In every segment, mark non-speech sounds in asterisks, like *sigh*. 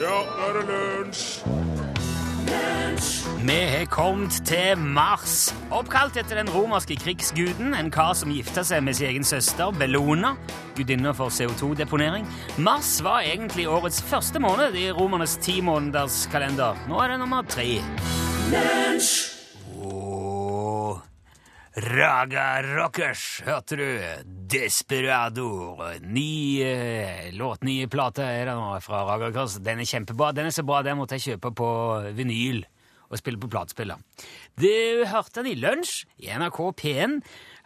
Ja, nå er det lunsj! Vi har kommet til Mars, oppkalt etter den romerske krigsguden, en kar som gifta seg med sin egen søster, Bellona, gudinna for CO2-deponering. Mars var egentlig årets første måned i romernes timånederskalender. Nå er det nummer tre. Åh, Raga Rockers, hørte du? Desperador. Ny eh, låt, nye plate er det nå fra Raga Rockers. Den er kjempebra. Den er så bra, den måtte jeg kjøpe på vinyl og spille på platespiller. Du hørte den i lunsj i NRK P1.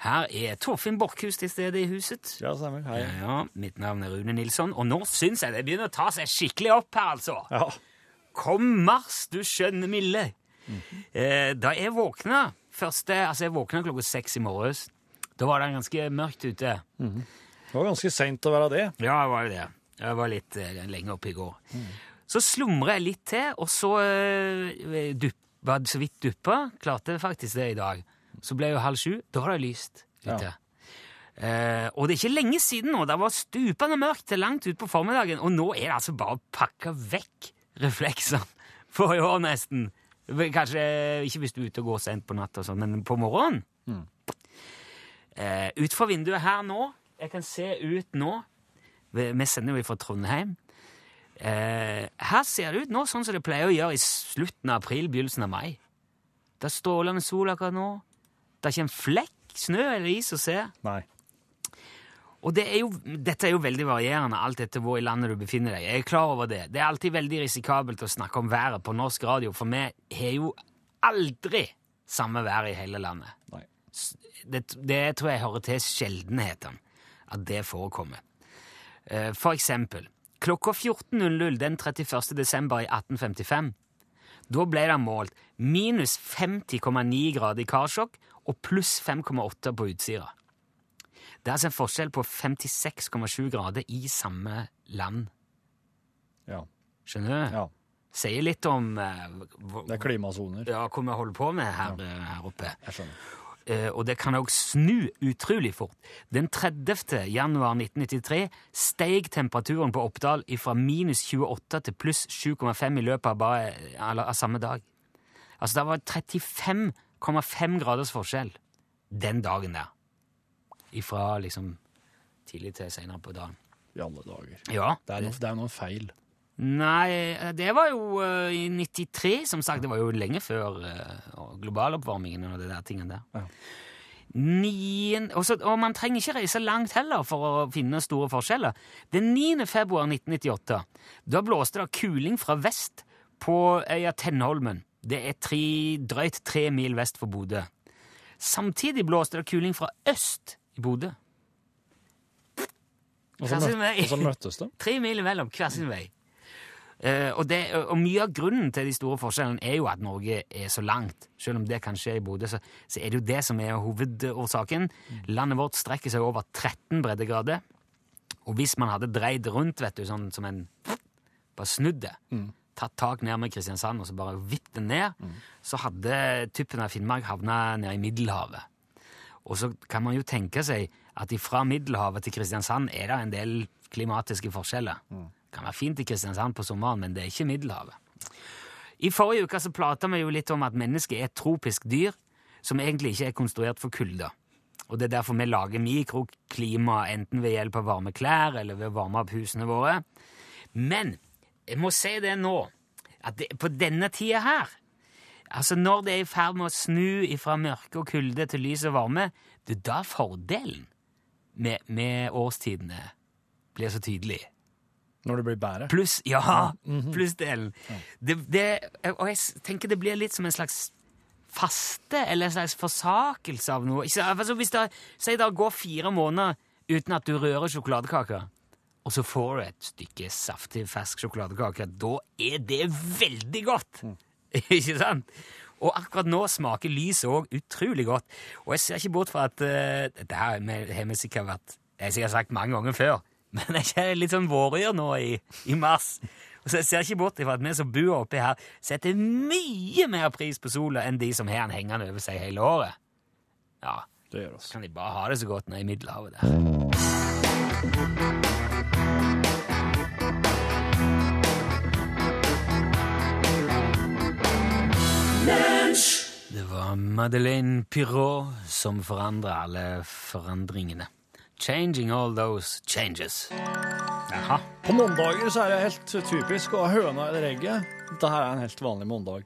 Her er Torfinn Borchhus til stede i huset. Ja, stemmer. Hei. Ja, ja, mitt navn er Rune Nilsson, og nå syns jeg det begynner å ta seg skikkelig opp her, altså. Ja. Kom mars, du skjønne milde. eh, da jeg våkna første, altså jeg våkna klokka seks i morges, da var det ganske mørkt ute. Det var ganske seint å være det. Ja, det var jo det. Jeg var litt uh, lenge oppe i går. Så slumra jeg litt til, og så uh, dupp, var det så vidt duppa. Klarte faktisk det i dag. Så ble jo halv sju. Da var det lyst ute. Eh, og det er ikke lenge siden nå. Det var stupende mørkt til langt utpå formiddagen, og nå er det altså bare å pakke vekk refleksene *laughs* for i år, nesten. Kanskje ikke hvis du er ute og går sent på natta, sånn, men på morgenen. Eh, ut fra vinduet her nå Jeg kan se ut nå. Vi sender jo fra Trondheim. Eh, her ser det ut nå sånn som det pleier å gjøre i slutten av april, begynnelsen av mai. Det er strålende sol akkurat nå. Det er ikke en flekk snø eller is å se. Nei. Og det er jo, dette er jo veldig varierende, alt etter hvor i landet du befinner deg. Jeg er klar over det. Det er alltid veldig risikabelt å snakke om været på norsk radio, for vi har jo aldri samme vær i hele landet. Nei. Det, det tror jeg hører til sjeldenheten at det forekommer. Eh, For eksempel, klokka 14.00 den 31. desember i 1855, da ble det målt minus 50,9 grader i Karasjok og pluss 5,8 på Utsira. Det er altså en forskjell på 56,7 grader i samme land. Ja. Skjønner du? ja. Sier litt om uh, Det er klimasoner. ja, hva vi holder på med her, ja. her oppe. Jeg skjønner. Uh, og det kan òg snu utrolig fort. Den 30. januar 1993 steg temperaturen på Oppdal fra minus 28 til pluss 7,5 i løpet av, bare, av samme dag. Altså det var 35,5 graders forskjell den dagen der. Ifra liksom tidlig til seinere på dagen. I alle dager. Ja. Det er, noe, det er noen feil. Nei, det var jo uh, i 93, som sagt. Det var jo lenge før uh, globaloppvarmingen og det der tingene der. Ja. Nien, og, så, og man trenger ikke reise langt heller for å finne store forskjeller. Den 9. februar 1998 da blåste det kuling fra vest på øya Tennholmen. Det er tre, drøyt tre mil vest for Bodø. Samtidig blåste det kuling fra øst i Bodø. Og så, møttes de. *laughs* Tre mil imellom, hver sin vei. Uh, og, det, og mye av grunnen til de store forskjellene er jo at Norge er så langt. Selv om det kan skje i Bodø, så, så er det jo det som er hovedårsaken. Landet vårt strekker seg over 13 breddegrader. Og hvis man hadde dreid rundt, vet du, sånn som en Bare snudd det, tatt tak ned med Kristiansand og så bare vippet det ned, så hadde tuppen av Finnmark havna nede i Middelhavet. Og så kan man jo tenke seg at fra Middelhavet til Kristiansand er det en del klimatiske forskjeller. Det kan være fint i Kristiansand på sommeren, men det er ikke Middelhavet. I forrige uke så prata vi jo litt om at mennesket er et tropisk dyr som egentlig ikke er konstruert for kulde. Og det er derfor vi lager mikroklima enten ved hjelp av varme klær eller ved å varme opp husene våre. Men jeg må si det nå, at det, på denne tida her Altså Når det er i ferd med å snu fra mørke og kulde til lys og varme, det er da fordelen med, med årstidene blir så tydelig. Når det blir bedre. Pluss ja, *laughs* plussdelen. Det, det, og jeg tenker det blir litt som en slags faste, eller en slags forsakelse av noe. Altså hvis det, Si det går fire måneder uten at du rører sjokoladekaka, og så får du et stykke saftig, fersk sjokoladekake, da er det veldig godt! *laughs* ikke sant? Og akkurat nå smaker lyset òg utrolig godt. Og jeg ser ikke bort fra at uh, Dette har vi sikkert vært Jeg har sikkert sagt mange ganger før, *laughs* men jeg er litt sånn våryr nå i, i mars. Og så jeg ser ikke bort fra at vi som bor oppi her, setter mye mer pris på sola enn de som har den hengende over seg hele året. Ja, Det gjør oss. kan de bare ha det så godt nede i Middelhavet der. Madeleine Pirot som forandrer alle forandringene. Changing all those changes. Aha. På mandager så er det helt typisk å ha høna eller egget. Dette her er en helt vanlig mandag.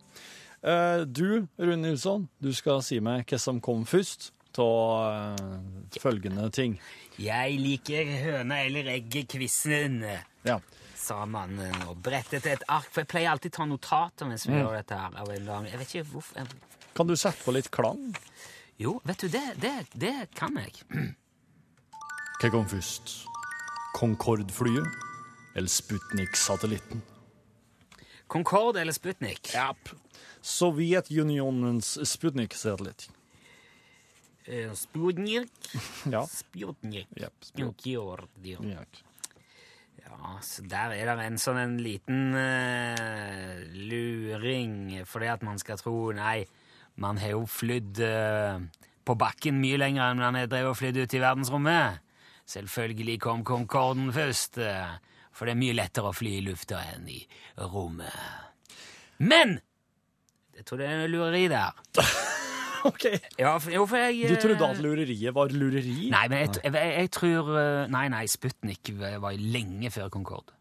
Eh, Du, Rune Nilsson, du skal si meg hva som kom først av følgende ting. Jeg liker høna eller egget-quizen, Ja. Sa mannen og brettet et ark. For jeg pleier alltid å ta notater mens vi gjør dette her. Jeg vet ikke hvorfor. Kan du sette på litt klang? Jo, vet du, det, det, det kan jeg. *clears throat* Hva kom først? Concorde-flyet eller Sputnik-satellitten? Concorde eller Sputnik? Ja Sovjetunionens Sputnik-satellitt. Eh, Sputnik. *laughs* Ja. Sputnik. Yep. Sputnik. Sputnik. Ja. Så der er det en sånn en liten uh, luring, fordi at man skal tro Nei, man har jo flydd uh, på bakken mye lenger enn man har drevet og flydd ut i verdensrommet. Selvfølgelig kom Concorden først, uh, for det er mye lettere å fly i lufta enn i rommet. Men jeg tror det er en lureri der. *laughs* *laughs* OK. Ja, for, jo, for jeg Du trodde eh, at lureriet var lureri? Nei, men jeg, jeg, jeg tror eh, Nei, nei, Sputnik var lenge før Concorde.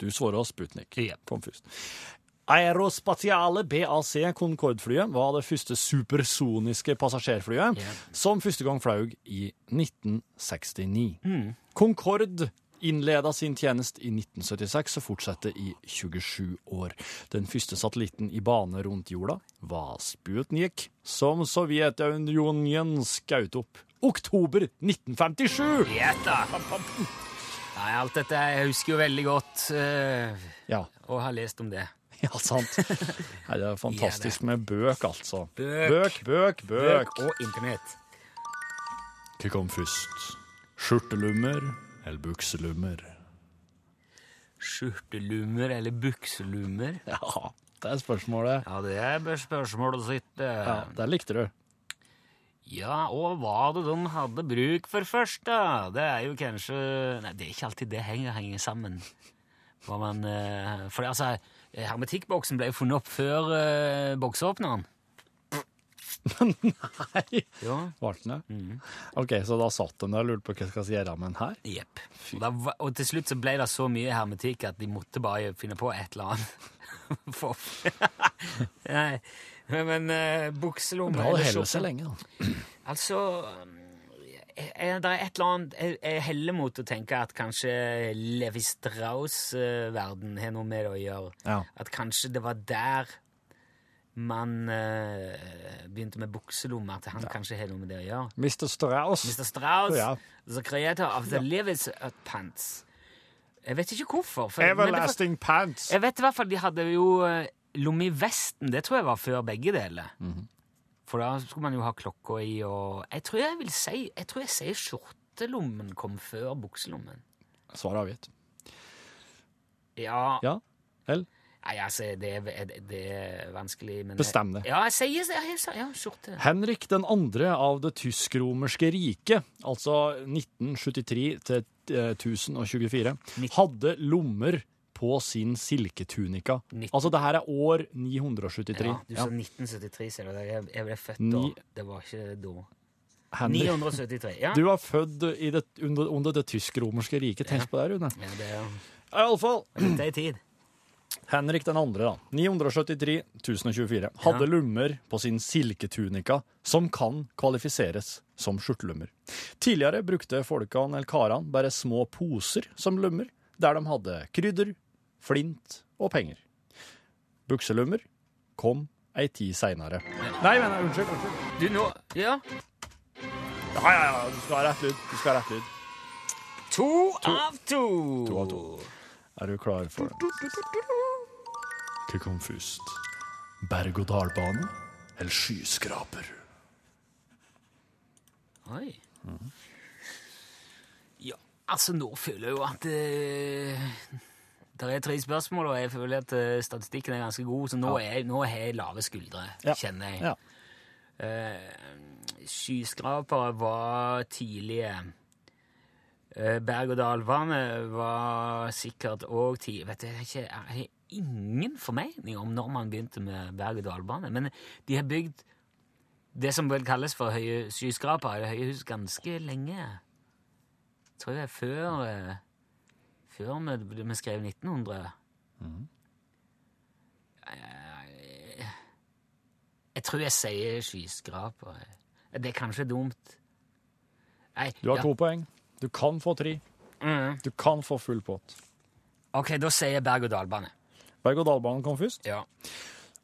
Du svarer Sputnik. Ja. Kom først. Aerospatiale BAC Concorde-flyet var det første supersoniske passasjerflyet yeah. som første gang fløy i 1969. Mm. Concorde innleda sin tjeneste i 1976 og fortsatte i 27 år. Den første satellitten i bane rundt jorda var Sputnik, som Sovjetunionen skjøt opp oktober 1957. Gjetta! Nei, alt dette jeg husker jo veldig godt, uh, Ja, og har lest om det. *laughs* ja sant. Nei, det er fantastisk med bøk, altså. Bøk. bøk, bøk. bøk. og internett. Hva kom først? Skjortelummer eller bukselummer? Skjortelummer eller bukselummer? *laughs* Ja, det er spørsmålet. Ja, det er spørsmålet sitt. eh. Ja, det likte du. Ja, og hva det de hadde bruk for først, da? Det er jo kanskje Nei, det er ikke alltid det henger, henger sammen. For, man eh, For det, altså, hermetikkboksen ble jo funnet opp før uh, boksåpneren. *laughs* Nei. Ja. Ble den det? OK, så da satt de der og lurte på hva jeg skal gjøre med den her? Jepp. Og, og til slutt så ble det så mye hermetikk at de måtte bare finne på et eller annet. *laughs* For, *laughs* nei, men uh, bukselomme Bra det holder seg lenge, da. Altså *clears throat* er det er et eller annet Jeg, jeg heller mot å tenke at kanskje Levi Strauss-verden har noe med det å gjøre. Ja. At kanskje det var der man eh, begynte med bukselommer. til han kanskje har noe med det å gjøre. Mr. Strauss. Mr. Strauss, Ja. the creator of the Levi's pants. Jeg vet ikke hvorfor. For, men det var- Everlasting pants. jeg vet i hvert fall de hadde jo eh, lomme i vesten. Det tror jeg var før begge deler. For da skulle man jo ha klokka i og Jeg tror jeg vil si Jeg tror jeg sier skjortelommen kom før bukselommen. Svaret er avgitt. Ja, Ja? Vel? Nei, altså, det er, det er vanskelig, men Bestem det. Ja, jeg sier det. Sier- Ja, skjorte. Henrik den andre av det tysk-romerske riket, altså 1973 til eh, 1024, hadde lommer på sin silketunika. Nitt- Altså, det her er år 973. Ja, du Ja. sa 1973, ser du. Jeg, jeg ble født da. Det var ikke da. Henrik, 973. Ja. du var født i det, under, under det tysk-romerske riket. Tenk på det, Rune. ja det er Iallfall. er tid. Henrik den andre, da. 973 1024. Hadde Ja. lummer på sin silketunika, som kan kvalifiseres som skjortelummer. Tidligere brukte folkene eller karene bare små poser som lummer, der de hadde krydder, flint og penger. Bukselummer kom ei tid seinere. Nei, men unnskyld. unnskyld. Du, nå Ja. Ja, ja, ja, du skal ha rett lyd. Du skal ha rett lyd. To, av to. To av to. Er du klar for det? Kom først? Berg-og-dal-bane eller skyskraper? Oi. Ja, altså nå føler jeg jo at eh, Det er tre spørsmål, og jeg føler at eh, statistikken er ganske god, så nå, er, nå har jeg lave skuldre, Ja. kjenner jeg. Ja. Eh, skyskrapere var tidlige. Eh, Berg-og-dal-bane var sikkert òg tidlig. Vet du, jeg har ikke- ingen formening om når man begynte med berg-og-dal-bane, men de har bygd det som vel kalles for høye skyskrapere, eller høye hus, ganske lenge. Jeg tror er før, eh, før vi, vi skrev 1900. Mm. Jeg tror jeg sier skyskraper. Det er kanskje dumt. Nei, Du har ja. to poeng. Du kan få tre. Mm. Du kan få full pott. Ok, da sier jeg berg-og-dal-bane. Berg-og-dal-banen kom først. Ja.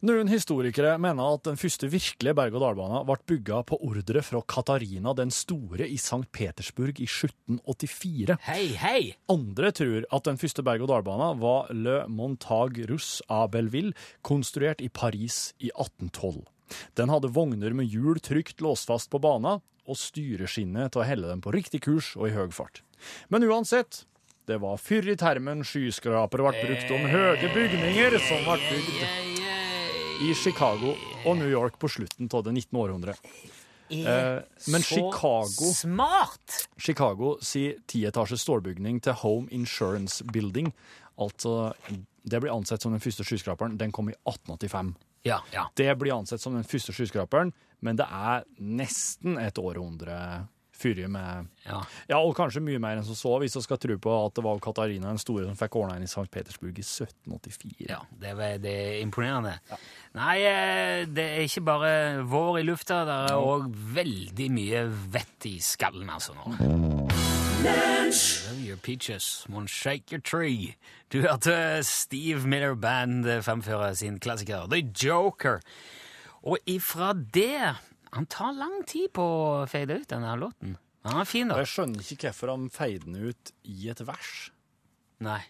Noen historikere mener at den første virkelige berg-og-dal-banen ble bygga på ordre fra Katarina den store i St. Petersburg i 1784. Hei, hei! Andre tror at den første berg-og-dal-banen var Le Montague Russe à Belleville, konstruert i Paris i 1812. Den hadde vogner med hjul trygt låst fast på banen, og styreskinnet til å helle dem på riktig kurs og i høy fart. Men uansett, det var fyr i termen skyskraper ble brukt om høye bygninger som ble bygd i Chicago og New York på slutten av det 19. århundre. Eh, men Chicago Smart! Chicago sier tietasjes stålbygning til Home Insurance Building, altså det blir ansett som den første skyskraperen, den kom i 1885. Ja, ja. Det blir ansett som den første skyskraperen, men det er nesten et århundre fyrig med ja. Ja, og kanskje mye mer enn som så, hvis vi skal tro på at det var Katarina den store som fikk ordna inn i St. Petersburg i 1784. Ja, det, var, det er imponerende. Nei, eh, det er ikke bare vår i lufta, det er òg veldig mye vett i skallen, altså, nå. Love your peaches, won't shake your tree. Du hørte Steve Miller Band fremføre sin klassiker The Joker. Og ifra det Han tar lang tid på å fade ut denne låten. Han er fin, Og da. jeg skjønner ikke hvorfor han feider den ut i et vers. Nei,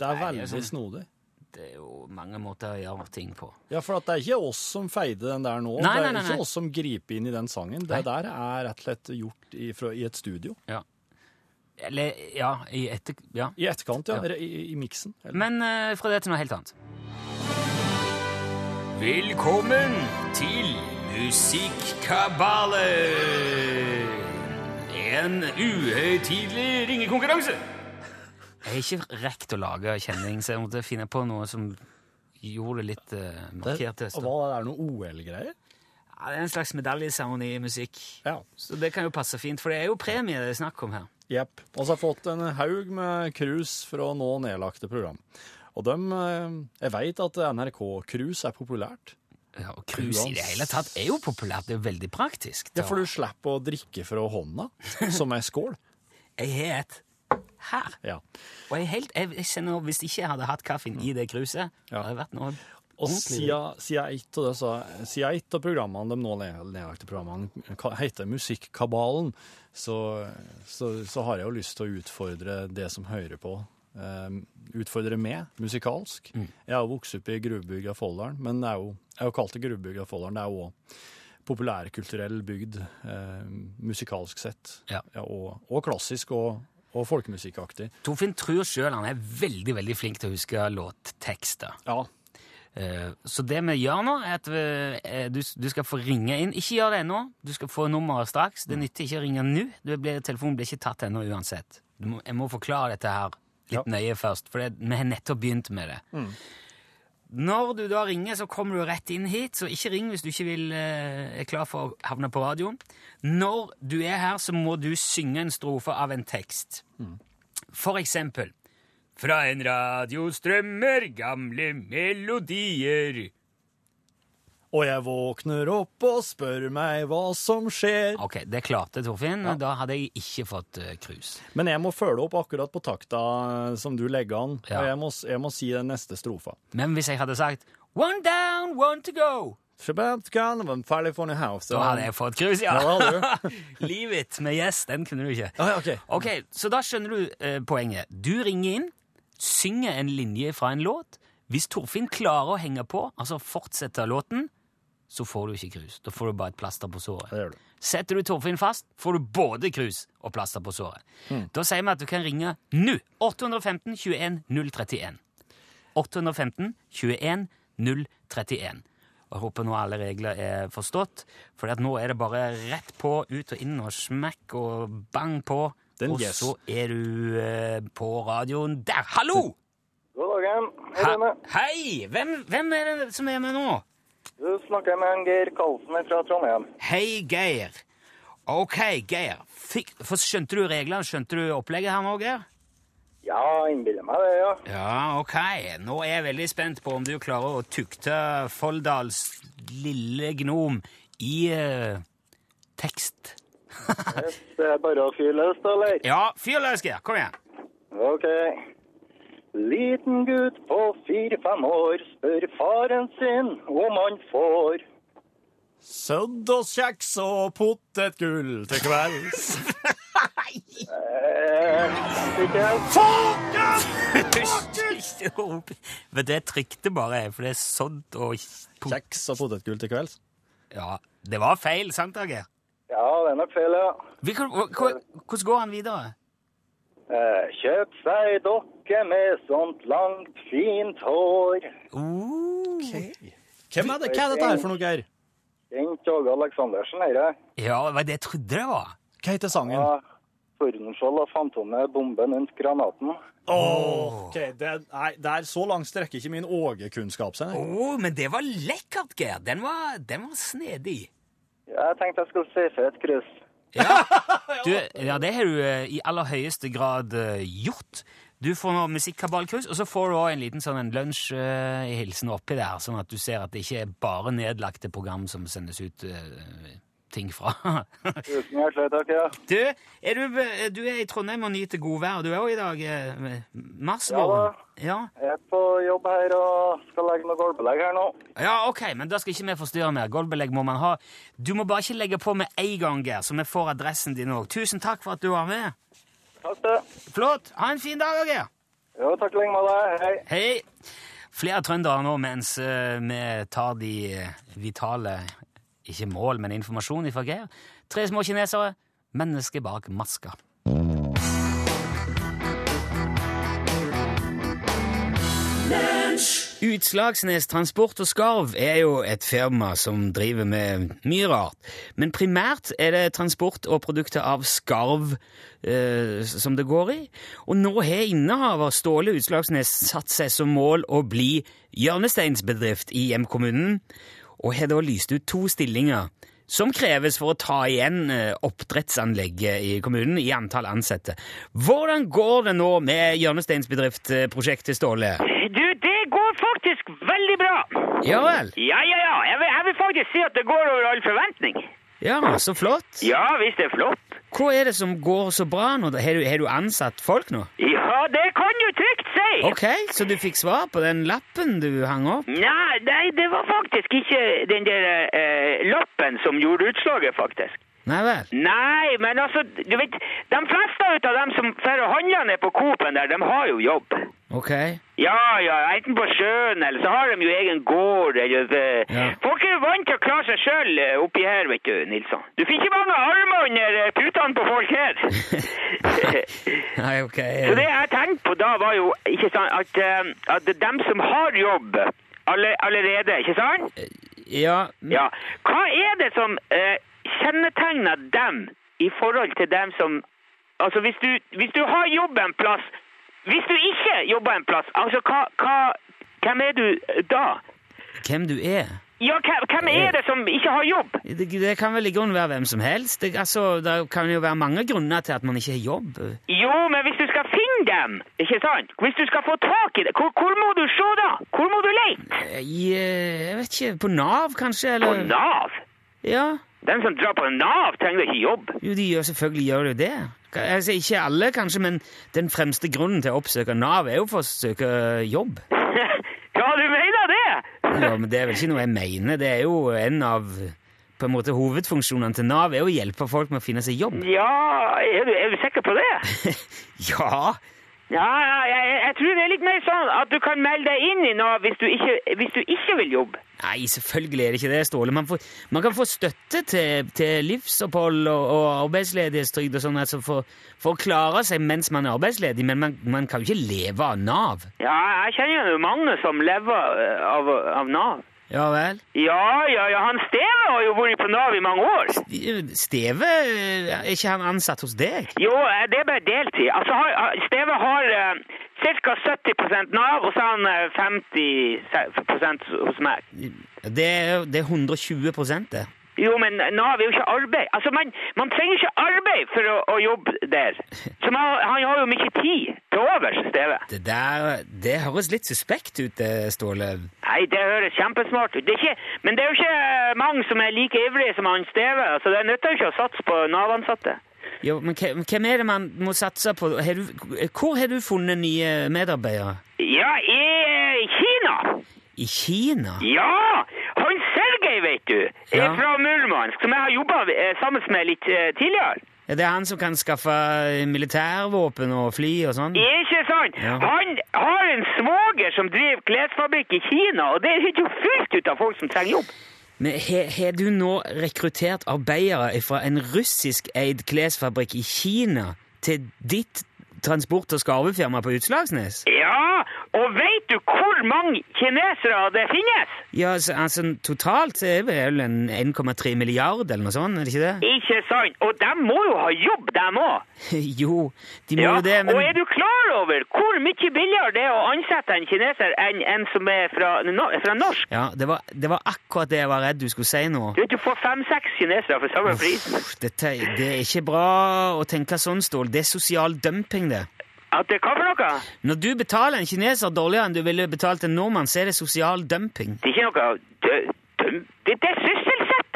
Det er Nei, det er veldig sånn- snodig. det er jo mange måter å gjøre ting på. Ja, for at det er ikke oss som feider den der nå. Nei, det er nei, ikke oss som griper inn i den sangen. Nei. Det der er rett og slett gjort i, fra, i et studio. Ja. Eller, ja, i etter... Ja. I etterkant, ja. Ja. I, i, i miksen. Men uh, fra det til noe helt annet. Velkommen til Musikkabale! En uhøytidelig ringekonkurranse. Jeg har ikke rekt å lage kjenning, så jeg måtte finne på noe som gjorde det litt uh, markert. det, og hva er det noe OL-greier? Ja, det er en slags medaljeseremoni i musikk. Ja. Så det kan jo passe fint, for det er jo premie det er snakk om her. Jepp. Og så har jeg fått en haug med cruise fra nå nedlagte program. Og dem, eh, Jeg veit at NRK-cruise er populært. Ja, og Krus i det hele tatt er jo populært. Det er jo veldig praktisk. Det er for du slipper å drikke fra hånda, som ei skål. *laughs* Jeg har et her. Ja. Og jeg, helt, jeg, jeg kjenner, Hvis ikke jeg hadde hatt kaffen i det kruset, Ja. hadde det vært noe Og siden, et av av programmene, de nå ned- nedlagte programmene, heter Musikkabalen, så, så, så har jeg jo lyst til å utfordre det som hører på. Eh, utfordre med musikalsk. Jeg har vokst opp i gruvebygda Folldalen, men det er jo, jeg har kalt det gruvebygda Folldalen. Det er jo også populærkulturell bygd, eh, musikalsk sett. Ja. og, og klassisk og, og folkemusikkaktig. Torfinn tror sjøl han er veldig veldig flink til å huske låttekster. Ja, Eh, Så det vi gjør nå, er at vi, eh, du, du skal få ringe inn. Ikke gjør det ennå. Du skal få nummeret straks. Det nytter ikke å ringe nå. Blir, telefonen blir ikke tatt ennå uansett. Må, jeg må forklare dette her litt Ja. nøye først, for det, vi har nettopp begynt med det. Når du da ringer, så kommer du rett inn hit, så ikke ring hvis du ikke vil, eh, er klar for å havne på radioen. Når du er her, så må du synge en strofe av en tekst. For eksempel Fra en radio strømmer gamle melodier. Og jeg våkner opp og spør meg hva som skjer. Ok, det klarte Torfinn. Da hadde jeg ikke fått uh, krus. Men jeg må følge opp akkurat på takta eh, som du legger an. Ja. Og jeg må, jeg må si den neste strofa. Men hvis jeg hadde sagt One down, one to go, Shabbat kan, ferdig for house. da hadde jeg fått krus, ja. Ja, Leave *laughs* it med yes, den kunne du ikke. Ah, okay. ok. Ok, Så da skjønner du uh, poenget. Du ringer inn, synger en linje fra en låt. Hvis Torfinn klarer å henge på, altså fortsette låten, så får du ikke krus. Da får du bare et plaster på såret. Setter du Torfinn fast, får du både krus og plaster på såret. Da sier vi at du kan ringe nå. 815 21 031. 815 21 031. Og Jeg håper nå alle regler er forstått, for nå er det bare rett på, ut og inn og smekk og bang på. Den og yes. så er du eh, på radioen der. Hallo! God dagen. Hei, He- Rune. Hei! Hvem, hvem er det som er med nå? Du snakker med en Geir Karlsen fra Trondheim. Hei, Geir. Ok, Geir. Fikk, skjønte du reglene? Skjønte du opplegget her nå, Geir? Ja, innbiller meg det, ja. Ja, ok. Nå er jeg veldig spent på om du klarer å tukte Folldals lille gnom i eh, tekst. Det er bare å fyre løs, da, eller? Ja, fyr løs, Geir. Kom igjen. Ok. Liten gutt på fire-fem år spør faren sin om han får Sødd og kjeks og potetgull til kvelds. rop. Men det trykte bare jeg, for det er sånt og Kjeks og potetgull til kvelds. Ja, det var feil, sant Ager? Ja, det er nok feil, ja. Hvordan går han videre? Eh, kjøp seg dokke med sånt langt, fint hår. Okay. Hvem er det? Hva er dette her for noe, Geir? Kjent Åge Aleksandersen, herre. Ja, var det jeg trodde det var. Hva heter sangen? Ja, Tordenskjold og Fantomet, bomben rundt granaten. Oh, ok, det, er, det er Så langt strekker ikke min Åge-kunnskap seg. Oh, men det var lekkert, Geir. Den var, den var snedig. Ja, jeg tenkte jeg skulle si et kryss. *laughs* Ja. Du, ja, det har du eh, i aller høyeste grad eh, gjort. Du får nå musikkkabalkurs, og så får du også en liten sånn en lunsjhilsen oppi der, sånn at du ser at det ikke er bare nedlagte program som sendes ut eh, ting fra. *laughs* Tusen hjertelig takk, ja. du, er du, du er i Trondheim og nyter godvær. Du er jo i dag eh, marsvåren. Ja, Jeg er på jobb her og skal legge noe gulvbelegg her nå. ja, ok, men da skal ikke vi forstyrre mer. Gulvbelegg må man ha. Du må bare ikke legge på med en gang, Geir, så vi får adressen din òg. Tusen takk for at du var med. Takk det. Flott. Ha en fin dag, Geir. Jo, takk i like måte. Hei. Hei! Flere trøndere nå mens eh, vi tar de eh, vitale ikke mål, men informasjon ifra Geir. Tre små kinesere, mennesket bak maska. Utslagsnes Transport og Skarv er jo et firma som driver med mye rart. Men primært er det transport og produkter av skarv eh, som det går i. Og nå har innehaver Ståle Utslagsnes satt seg som mål å bli hjørnesteinsbedrift i hjemkommunen, og har da lyst ut to stillinger som kreves for å ta igjen eh, oppdrettsanlegget i kommunen i antall ansatte. Hvordan går det nå med hjørnesteinsbedriftprosjektet, Ståle? Du, det går faktisk veldig bra. Ja vel? Ja, ja, ja. Jeg vil, jeg vil faktisk si at det går over all forventning. Ja, så flott. Ja, hvis det er flott. Hva er det som går så bra nå? Har du, har du ansatt folk nå? Ja, det kan du trygt si. Ok, så du fikk svar på den lappen du hang opp? Nei, nei, det var faktisk ikke den der eh, lappen som gjorde utslaget, faktisk. Nei vel? Nei, men altså, du vet, de fleste av dem som fer og handler ned på Coop-en der, de har jo jobb. Ok. Ja, ja, enten på sjøen, eller så har de jo egen gård, eller... eh, Ja. Folk er jo vant til å klare seg selv eh, oppi her, vet du, Nilsson. Du fikk ikke mange armer under eh, putene på folk her. *laughs* Nei, ok. *laughs* Så det jeg tenkte på da var jo, ikke sant, at, at dem som har jobb alle, allerede, ikke sant? Ja, Ja. Hva er det som eh, kjennetegner dem i forhold til dem som Altså, hvis du, hvis du har jobb en plass Hvis du ikke jobber en plass, altså, hva, hva, hvem er du da? hvem du er? Ja, hvem, er det som ikke har jobb? Det, det kan vel i grunnen være hvem som helst. Det, altså, det kan jo være mange grunner til at man ikke har jobb. Jo, men hvis du skal finne dem, ikke sant? Hvis du skal få tak i det, hvor, hvor må du se da? Hvor må du lete? I, eh, jeg vet ikke, på Nav kanskje? På Eller? Nav? Ja, Den som drar på Nav trenger ikke jobb. jo, de gjør selvfølgelig gjør jo det. Altså, ikke alle kanskje, men den fremste grunnen til å oppsøke Nav er jo for å søke jobb. *laughs* ja, du mener det? Ja, men det er vel ikke noe jeg mener. Det er jo en av på en måte hovedfunksjonene til Nav er å hjelpe folk med å finne seg jobb. Ja, er du, er du sikker på det? *laughs* Ja, Ja, ja, jeg, jeg tror det er litt mer sånn at du kan melde deg inn i Nav hvis du ikke, hvis du ikke vil jobbe. Nei, selvfølgelig er det ikke det, Ståle. Man, får, man kan få støtte til, til livsopphold og, og arbeidsledighetstrygd og sånn altså for, for å klare seg mens man er arbeidsledig, men man, man kan jo ikke leve av Nav. Ja, jeg kjenner jo mange som lever eh, av, av Nav. Ja vel? Ja, ja, ja, han Steve har jo vært på Nav i mange år. Steve, er ikke han ansatt hos deg? Jo, eh, det er bare deltid. Altså, Steve har uh, ca. 70 Nav, og så har han eh, 50% hos meg. Det er, det er 120 det. Jo, men Nav er jo ikke arbeid. Altså, man, man trenger ikke arbeid for å, å jobbe der. Så man, han har jo mye tid til overs, Steve. Det der, det høres litt suspekt ut, det, Ståle. Nei, det høres kjempesmart ut. Det ikke, men det er jo ikke mange som er like ivrige som han Steve. Altså, det nytter jo ikke å satse på Nav-ansatte. Jo, men hvem er det man må satse på? Har du, hvor har du funnet nye medarbeidere? Ja, i eh, Kina. I Kina? Ja! Han Vet du, er Ja. fra Murmansk, som jeg har jobba sammen med litt eh, tidligere. Er det han som kan skaffe militærvåpen og fly og sånn? Ikke sant? Ja. Han har en svoger som driver klesfabrikk i Kina, og det er jo fullt ut av folk som trenger jobb. Men har har du nå rekruttert arbeidere fra en russiskeid klesfabrikk i Kina til ditt transport- og skarvefirma på Utslagsnes? Ja, og vet du hvor mange kinesere det finnes? Ja, altså, altså totalt er det vel en 1,3 milliard eller noe sånt, er det ikke det? Ikke sant? Og de må jo ha jobb, de òg. *laughs* jo, de må Ja, jo det, men Og er du klar over hvor mye billigere det er å ansette en kineser enn en som er fra, no, fra norsk? Ja, det var, det var akkurat det jeg var redd du skulle si nå. Du vet, du får fem-seks kinesere for samme pris. Dette, det er ikke bra å tenke sånn, Stål. Det er sosial dumping. At det hva for noe? Når du betaler en kineser dårligere enn du ville betalt en nordmann, så er det sosial dumping. Det er ikke noe dø- dø- Det, det er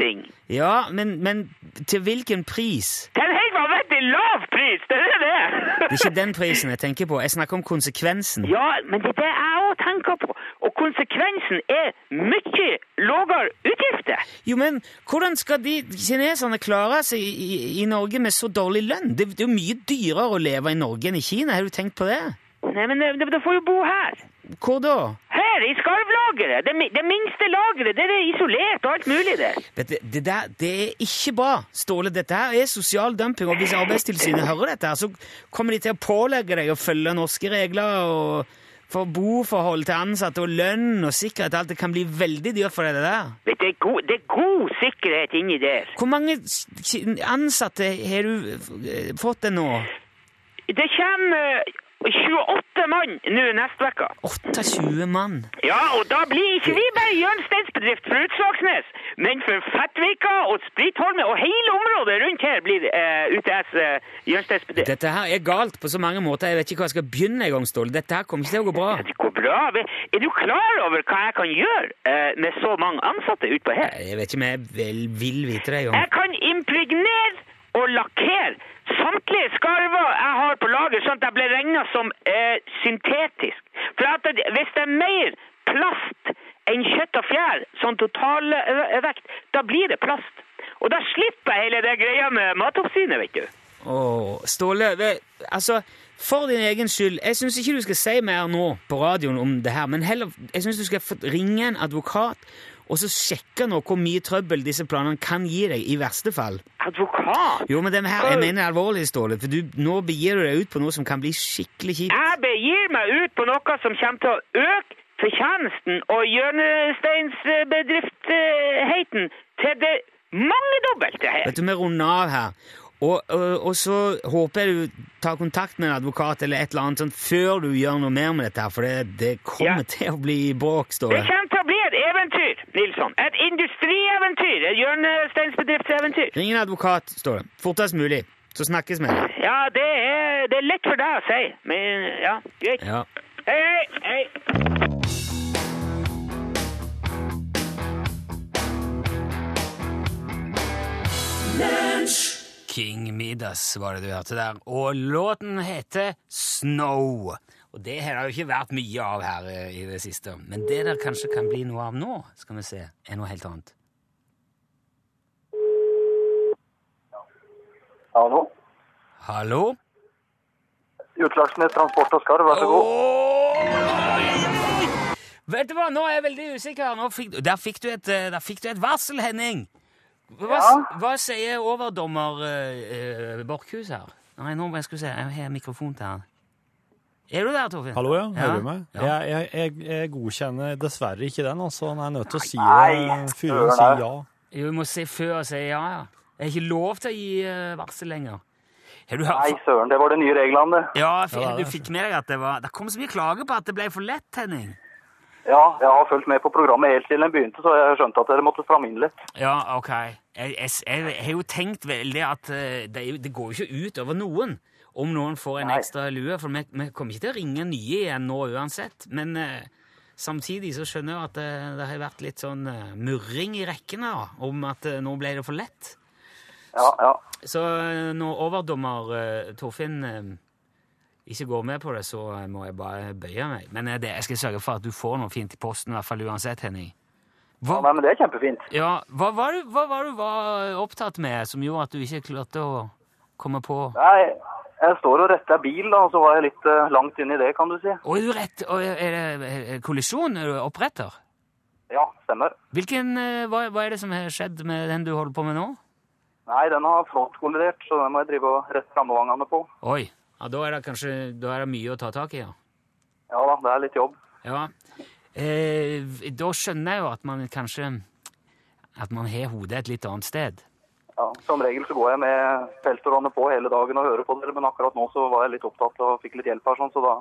sysselsetting! Ja, men, men til hvilken pris? Er en helt vanvittig lav pris! Det er det! Det er ikke den prisen jeg tenker på. Jeg snakker om konsekvensen. Ja, men det er det jeg òg tenker på. Og konsekvensen er mye lavere utgifter. Jo, men hvordan skal de kineserne klare seg i, i, i Norge med så dårlig lønn? Det, det er jo mye dyrere å leve i Norge enn i Kina. Har du tenkt på det? Nei, men de, de får jo bo her. Hvor da? Her, i skarvlageret. Det, det minste lageret. Det er isolert og alt mulig der. Du, det, der, det er ikke bra, Ståle. Dette her er sosial dumping, og hvis Arbeidstilsynet hører dette, her, så kommer de til å pålegge deg å følge norske regler og for boforhold til ansatte og lønn og sikkerhet. Alt det kan bli veldig dyrt for deg, det der. Vet du, Det er god, det er god sikkerhet inni der. Hvor mange ansatte har du eh, fått det nå? Det kommer eh, 28 mann nå neste uke. 28 mann. Ja, og da blir ikke vi bare hjørnesteinsbedrift for Utslagsnes, men for Fettvika og Spritholme og hele området rundt her blir eh, UTS hjørnesteinsbedrift. Dette her er galt på så mange måter. Jeg vet ikke hva jeg skal begynne engang, Ståle. Dette her kommer ikke til å gå bra. Det går bra. Er du klar over hva jeg kan gjøre eh, med så mange ansatte utpå her? Jeg vet ikke om jeg vil, vil vite det engang. Jeg kan impregnere og lakkere samtlige skarver jeg har på lager, sånn at jeg blir regnet som eh, syntetisk. For at hvis det er mer plast enn kjøtt og fjær, sånn totalvekt, da blir det plast. Og da slipper jeg hele det greia med matoppsynet, vet du. Åh, Ståle, det, altså, for din egen skyld, jeg syns ikke du skal si mer nå på radioen om det her, men heller, jeg syns du skal ringe en advokat og så sjekke nå hvor mye trøbbel disse planene kan gi deg, i verste fall. Advokat? Jo, men den her, jeg mener alvorlig, Ståle, for du, nå begir du deg ut på noe som kan bli skikkelig kjipt. Jeg begir meg ut på noe som kommer til å øke fortjenesten og hjørnesteinsbedriftheten til det mangedobbelte her. Vet du, vi runder av her. Og, og, og så håper jeg du tar kontakt med en advokat eller et eller annet sånn før du gjør noe mer med dette, her, for det, det kommer Ja. til å bli bråk, står Det Det kommer til å bli et eventyr, Nilsson. Et industrieventyr. Et hjørnesteinsbedriftseventyr. Ring en advokat, står det. Fortest mulig. Så snakkes vi. Ja, det er, det er lett for deg å si, men ja, greit. Ja. Hei, hei, hei. King Midas var det du hørte der. Og låten heter Snow. Og det har det jo ikke vært mye av her eh, i det siste. Men det der kanskje kan bli noe av nå, skal vi se, er noe helt annet. Hallo? Hallo? Utslagsnes Transport og Skarv, vær så god. Oh! Vet du hva, nå er jeg veldig usikker. Fikk, der, fikk du et, eh, der fikk du et varsel, Henning. Hva, Ja. hva sier overdommer uh, Borchhus her? Nei, nå må jeg skulle se, jeg har mikrofon til han. Er du der, Torfinn? Hallo, ja. Hører Ja. du meg? Ja. Jeg, jeg, jeg, jeg godkjenner dessverre ikke den, altså. Han er nødt til å si Nei, det. Fyren søren, sier ja. Jo, vi må si før og si ja, ja. Jeg har ikke lov til å gi eh, varsel lenger. Har du hørt Nei, søren, det var de nye reglene, det. Ja, det du fikk med deg at det var Det kom så mye klager på at det ble for lett, Henning. Ja, jeg har fulgt med på programmet helt siden den begynte, så jeg skjønte at dere måtte stramme inn litt. Ja, ok. Jeg, jeg, jeg, har jo tenkt veldig at eh, det, det går jo ikke ut over noen om noen får en Nei. ekstra lue, for vi, vi kommer ikke til å ringe nye igjen nå uansett. Men uh, samtidig så skjønner jeg at det, det har vært litt sånn uh, murring i rekkene da, om at eh, nå ble det for lett. Ja, ja. Så så nå overdommer eh, Torfinn eh, ikke går med på det, så må jeg bare bøye meg. Men eh, det, jeg skal sørge for at du får noe fint i posten, i hvert fall uansett, Henning. Hva, Nei, men det er kjempefint. ja, hva, var du, hva var du var opptatt med som gjorde at du ikke klarte å komme på Nei, jeg står og retter bil, da, og så var jeg litt uh, langt inn i det, kan du si. Å, er du rett? og Er det kollisjon? Er du oppretter? Ja, stemmer. Hvilken, uh, hva, hva er det som har skjedd med den du holder på med nå? Nei, den har frontkollidert, så den må jeg drive og rette rammevangene på. Oi, ja, da er det kanskje er det mye å ta tak i, ja. Ja da, det er litt jobb. Ja, eh, da skjønner jeg jo at man kanskje At man har hodet et litt annet sted. Ja, Som regel så går jeg med peltorene på hele dagen og hører på dere, men akkurat nå så var jeg litt opptatt og fikk litt hjelp her, sånn, så da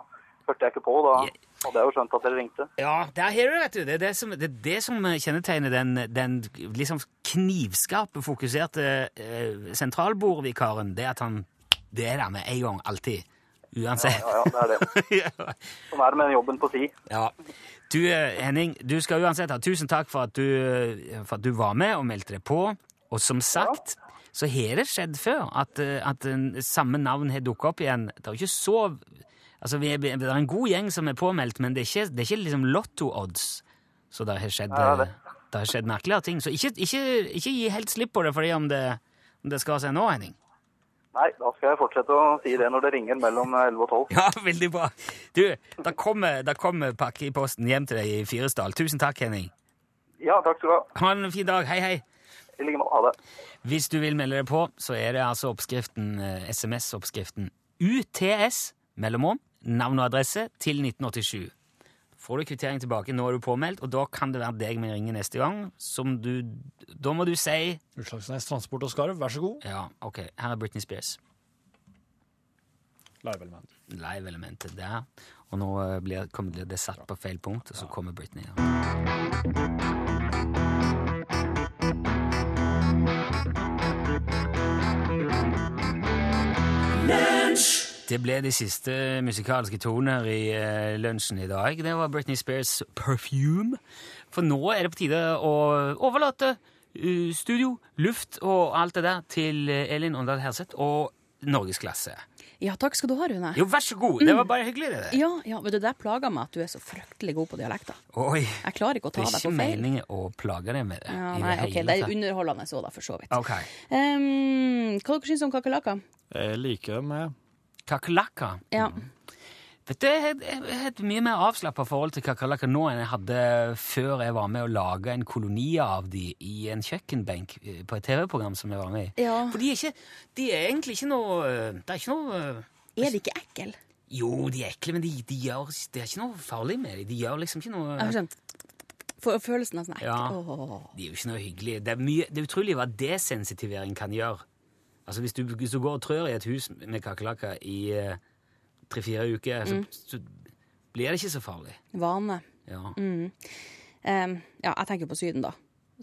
hørte jeg ikke på. Da hadde jeg jo skjønt at dere ringte. Ja, der har du vet du. Det er det som, det, er det som kjennetegner den, den liksom knivskarpe, fokuserte eh, sentralbordvikaren. Det at han Det er der med en gang, alltid. Uansett. Ja, ja, det er det. *laughs* Ja. Sånn er det med jobben på si. Ja. Du, eh, Henning, du skal uansett ha tusen takk for at du, eh, for at du var med og meldte deg på. Og som sagt, så har det skjedd før at, eh, at samme navn har dukket opp igjen. Det er jo ikke så Altså, vi er, det er en god gjeng som er påmeldt, men det er ikke, det er ikke liksom lotto-odds. Så det har skjedd, Ja, det. det har skjedd merkeligere ting. Så ikke, ikke, ikke gi helt slipp på det fordi om det, om det skal seg nå, Henning. Nei, da skal jeg fortsette å si det når det ringer mellom 11 og 12. Ja, *laughs* veldig bra. Du, da kommer, da kommer pakke i posten hjem til deg i Fyresdal. Tusen takk, Henning. Ja, takk skal du ha. Ha en fin dag. Hei, hei. I like måte. Ha det. Hvis du vil melde deg på, så er det altså oppskriften, eh, SMS-oppskriften UTS, mellomom, navn og adresse, til 1987. Får du kvittering tilbake, nå er du påmeldt, og da kan det være deg vi ringer neste gang. Som du, da må du si Utslagsnes Transport og Skarv, vær så god. Ja, ok, her er Britney Spears. Live-element. Live-elementet der. Og nå eh, blir, kommer det satt på feil punkt, og så kommer Britney. Ja. Det ble de siste musikalske toner i uh, lunsjen i dag. Det var Britney Spears' 'Perfume'. For nå er det på tide å overlate uh, studio, luft og alt det der til eh, Elin Åndal Herseth og norgesklasse. Ja, takk skal du ha, Rune. Jo, vær så god. Det var bare hyggelig, det der. Ja, ja, du, Det plager meg at du er så fryktelig god på dialekter. Oi. Jeg klarer ikke å ta deg på feil. Det er ikke meningen å plage deg med det. Ja, i nei, det ok, Det er underholdende så, da, for så vidt. Ok. Um, hva dere syns om kakerlakker? Jeg liker det med Kakerlakker. Ja. Vet du, Jeg har et mye mer avslappa forhold til kakerlakker nå enn jeg hadde før jeg var med å lage en koloni av de i en kjøkkenbenk eh, på et TV-program som jeg var med i. Ja. For de er, ikke, de er egentlig ikke noe Det er ikke noe eh, Er de ikke ekle? Jo, de er ekle, men de, de gjør, det er ikke noe farlig med dem. De gjør liksom ikke noe Jeg skjønt. For følelsen av sånn ekle. Ja. De er jo ikke noe hyggelig. Det er, mye, det er utrolig hva desensitivering kan gjøre. Altså Hvis du, hvis du går og trør i et hus med kakerlakker i eh, tre-fire uker, så, så blir det ikke så farlig. Vane. Ja. Um, ja, jeg tenker på Syden, da.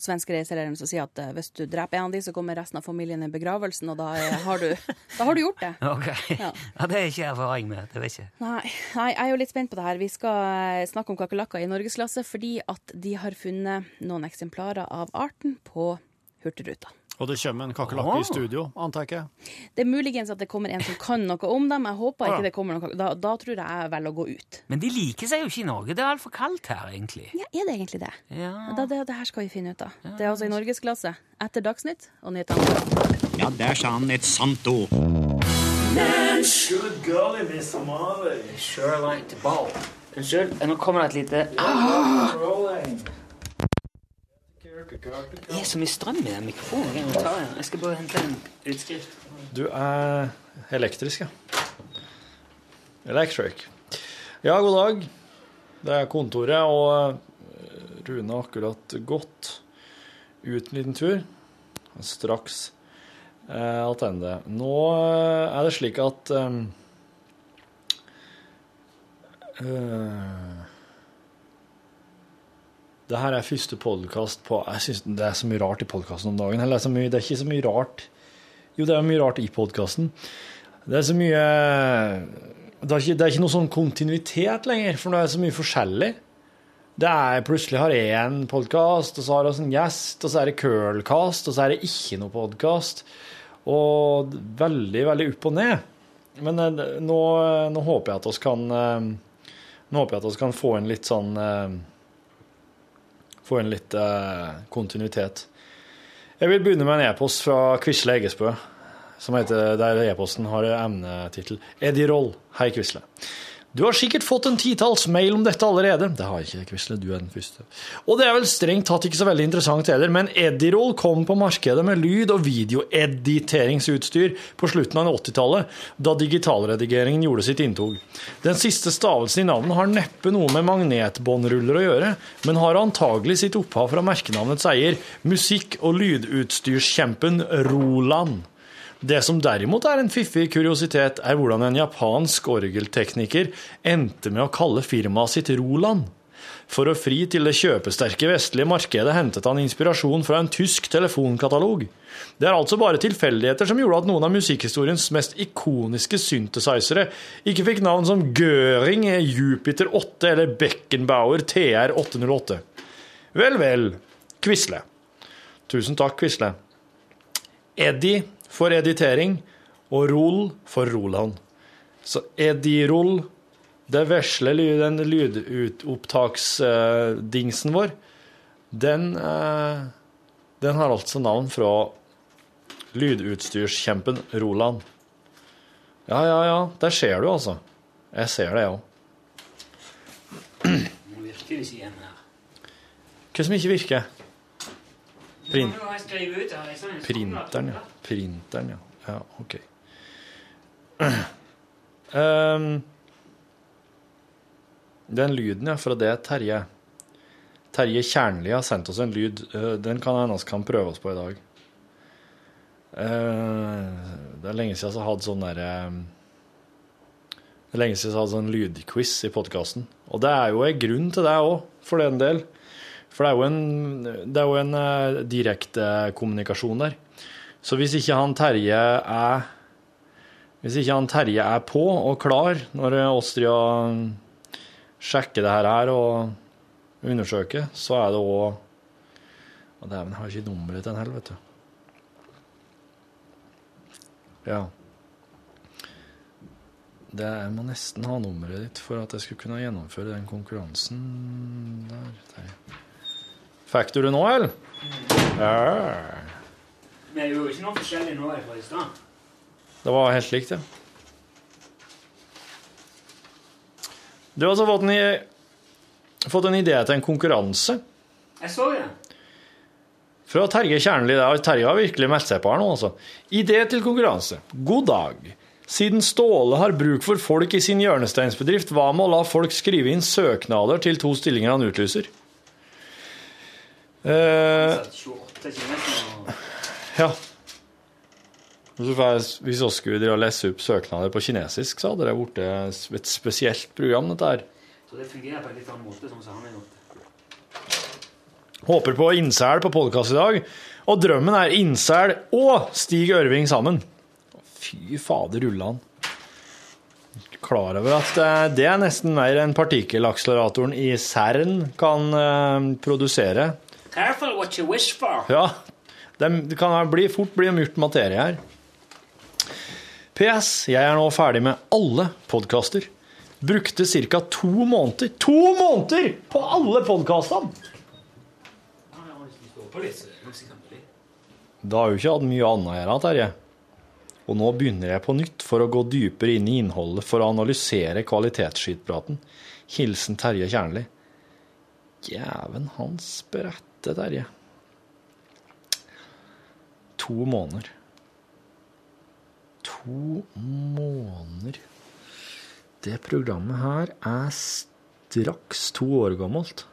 Svenske reiselederen som sier at uh, hvis du dreper en av de, så kommer resten av familien i begravelsen, og da, eh, har, du, *laughs* da har du gjort det. Ok. Ja. Ja. Det er ikke jeg erfaring med. Det vet jeg ikke. Nei, nei, jeg er jo litt spent på det her. Vi skal eh, snakke om kakerlakker i norgesklasse fordi at de har funnet noen eksemplarer av arten på Hurtigruta. Og det kommer en kakerlakke i studio, antar jeg. Det er muligens at det kommer en som kan noe om dem. Jeg håper ja. ikke det kommer noe. Da, da tror jeg jeg velger å gå ut. Men de liker seg jo ikke i Norge. Det er altfor kaldt her, egentlig. Ja, er det egentlig det? Ja. Da, det, det her skal vi finne ut av. Det er altså i norgesklasse etter Dagsnytt og nyhetene. Ja, der sa han et sant ord. Good golly, Miss Marley. Sure like to ball. Unnskyld, nå kommer det et lite Det er så mye strøm i den mikrofonen. Jeg, ta jeg skal bare hente en utskrift. Du er elektrisk, ja. Electric. Ja, god dag. Det er kontoret, og eh, Rune har akkurat gått ut en liten tur. Straks eh, det. Nå eh, er det slik at eh, eh, Det her er første podkast på Jeg syns det er så mye rart i podkasten om dagen. Eller det det er ikke så mye rart Jo, det er mye rart i podkasten. Det er så mye det er, ikke, det er ikke noe sånn kontinuitet lenger, for det er så mye forskjellig. Det er Plutselig har jeg en podkast, og så har vi en gjest, og så er det curlcast, og så er det ikke noe podkast. Og veldig, veldig opp og ned. Men eh, nå, nå håper jeg at vi kan eh, Nå håper jeg at vi kan få en litt sånn eh, Få en litt eh, kontinuitet. Jeg vil begynne med en e-post fra Quisle Eggesbø, som heter, der e-posten har emnetittel Eddie Roll. Hei, Quisle. Du har sikkert fått en titalls mail om dette allerede. Det har jeg ikke, Quisle, du er den første. Og det er vel strengt tatt ikke så veldig interessant heller, men Eddie-roll kom på markedet med lyd- og videoediteringsutstyr på slutten av 80-tallet, da digitalredigeringen gjorde sitt inntog. Den siste stavelsen i navnet har neppe noe med magnetbåndruller å gjøre, men har antagelig sitt opphav fra merkenavnets eier, musikk- og lydutstyrskjempen Roland. Det som derimot er en fiffig kuriositet, er hvordan en japansk orgeltekniker endte med å kalle firmaet sitt Roland. For å fri til det kjøpesterke vestlige markedet hentet han inspirasjon fra en tysk telefonkatalog. Det er altså bare tilfeldigheter som gjorde at noen av musikkhistoriens mest ikoniske synthesizere ikke fikk navn som Göring, Jupiter 8 eller Beckenbauer TR 808. Vel, vel. Quisle. Tusen takk, Quisle. Eddie for editering og Rol for Roland. Så Eddie-roll, det vesle den lydopptaksdingsen vår, den, eh, den har altså navn fra lydutstyrskjempen Roland. Ja, ja, ja, der ser du altså. Jeg ser det, jeg òg. Hva som ikke virker? Print. Nå må jeg skrive ut her, liksom en Printeren, ja. Printeren, ja. Ja, OK. Um, *clears throat* den lyden, ja, fra det er Terje. Terje Kjernli har sendt oss en lyd. eh, Den kan hende vi kan prøve oss på i dag. Uh, det er lenge siden jeg har hatt sånn derre Det er lenge siden jeg har hatt sånn lydquiz i podkasten. Og det er jo en grunn til det òg, for den del. For det er jo en, det er jo en eh, direktekommunikasjon der. Så hvis ikke han Terje er Hvis ikke han Terje er på og klar når Austria sjekker det her her og undersøker, så er det òg Og dæven, jeg har ikke nummeret til den heller, vet du. Ja. Det, jeg må nesten ha nummeret ditt for at jeg skulle kunne gjennomføre den konkurransen der. Terje. Fikk du det nå, eller? Ja. det er jo ikke noe forskjellig nå fra i stad. Det var helt likt, ja. Du har altså fått en, fått en idé til en konkurranse Jeg så det. fra Terje Kjernli. Terje har virkelig meldt seg på her nå, altså. Idé til konkurranse. God dag. Siden Ståle har bruk for folk i sin hjørnesteinsbedrift, hva med å la folk skrive inn søknader til to stillinger han utlyser? Eh, 28 kilometer og ja. Hvis vi skulle lese opp søknader på kinesisk, så hadde det blitt et spesielt program, dette her. Så det fungerer på en litt annen måte, som han har. Håper på innsel på podkast i dag. Og drømmen er innsel og Stig Ørving sammen. Fy fader, rullan. Klar over at eh, det er nesten mer enn partikkelakseleratoren i CERN kan eh, produsere. Careful what you wish for. Ja, det kan bli, fort bli murt materie her. PS. Jeg er nå ferdig med alle podkaster. Brukte ca. to måneder To måneder på alle podkastene! Da har jo ikke hatt mye annet å gjøre, Terje. Og nå begynner jeg på nytt for å gå dypere inn i innholdet for å analysere kvalitetsskytpraten. Hilsen Terje Kjernli. Jæven hans berette, Terje. To måneder. To måneder Det programmet her er straks to år gammelt.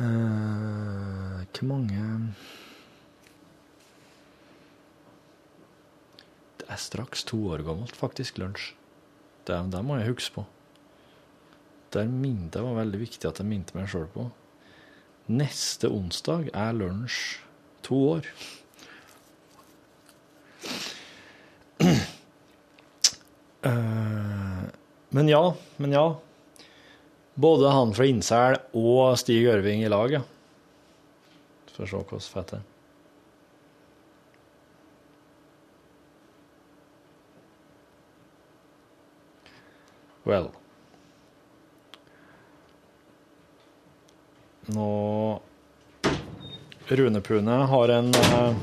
Eh, Hvor mange Det er straks to år gammelt, faktisk, lunsj. Det, det må jeg huske på. Der min, det var veldig viktig at jeg minte meg sjøl på. Neste onsdag er lunsj to år. *clears throat* Eh, men ja, men ja. Både han fra Innsel og Stig Ørving i lag, ja. Får se hvordan fett det er. Well. Nå Rune Pune har en eh,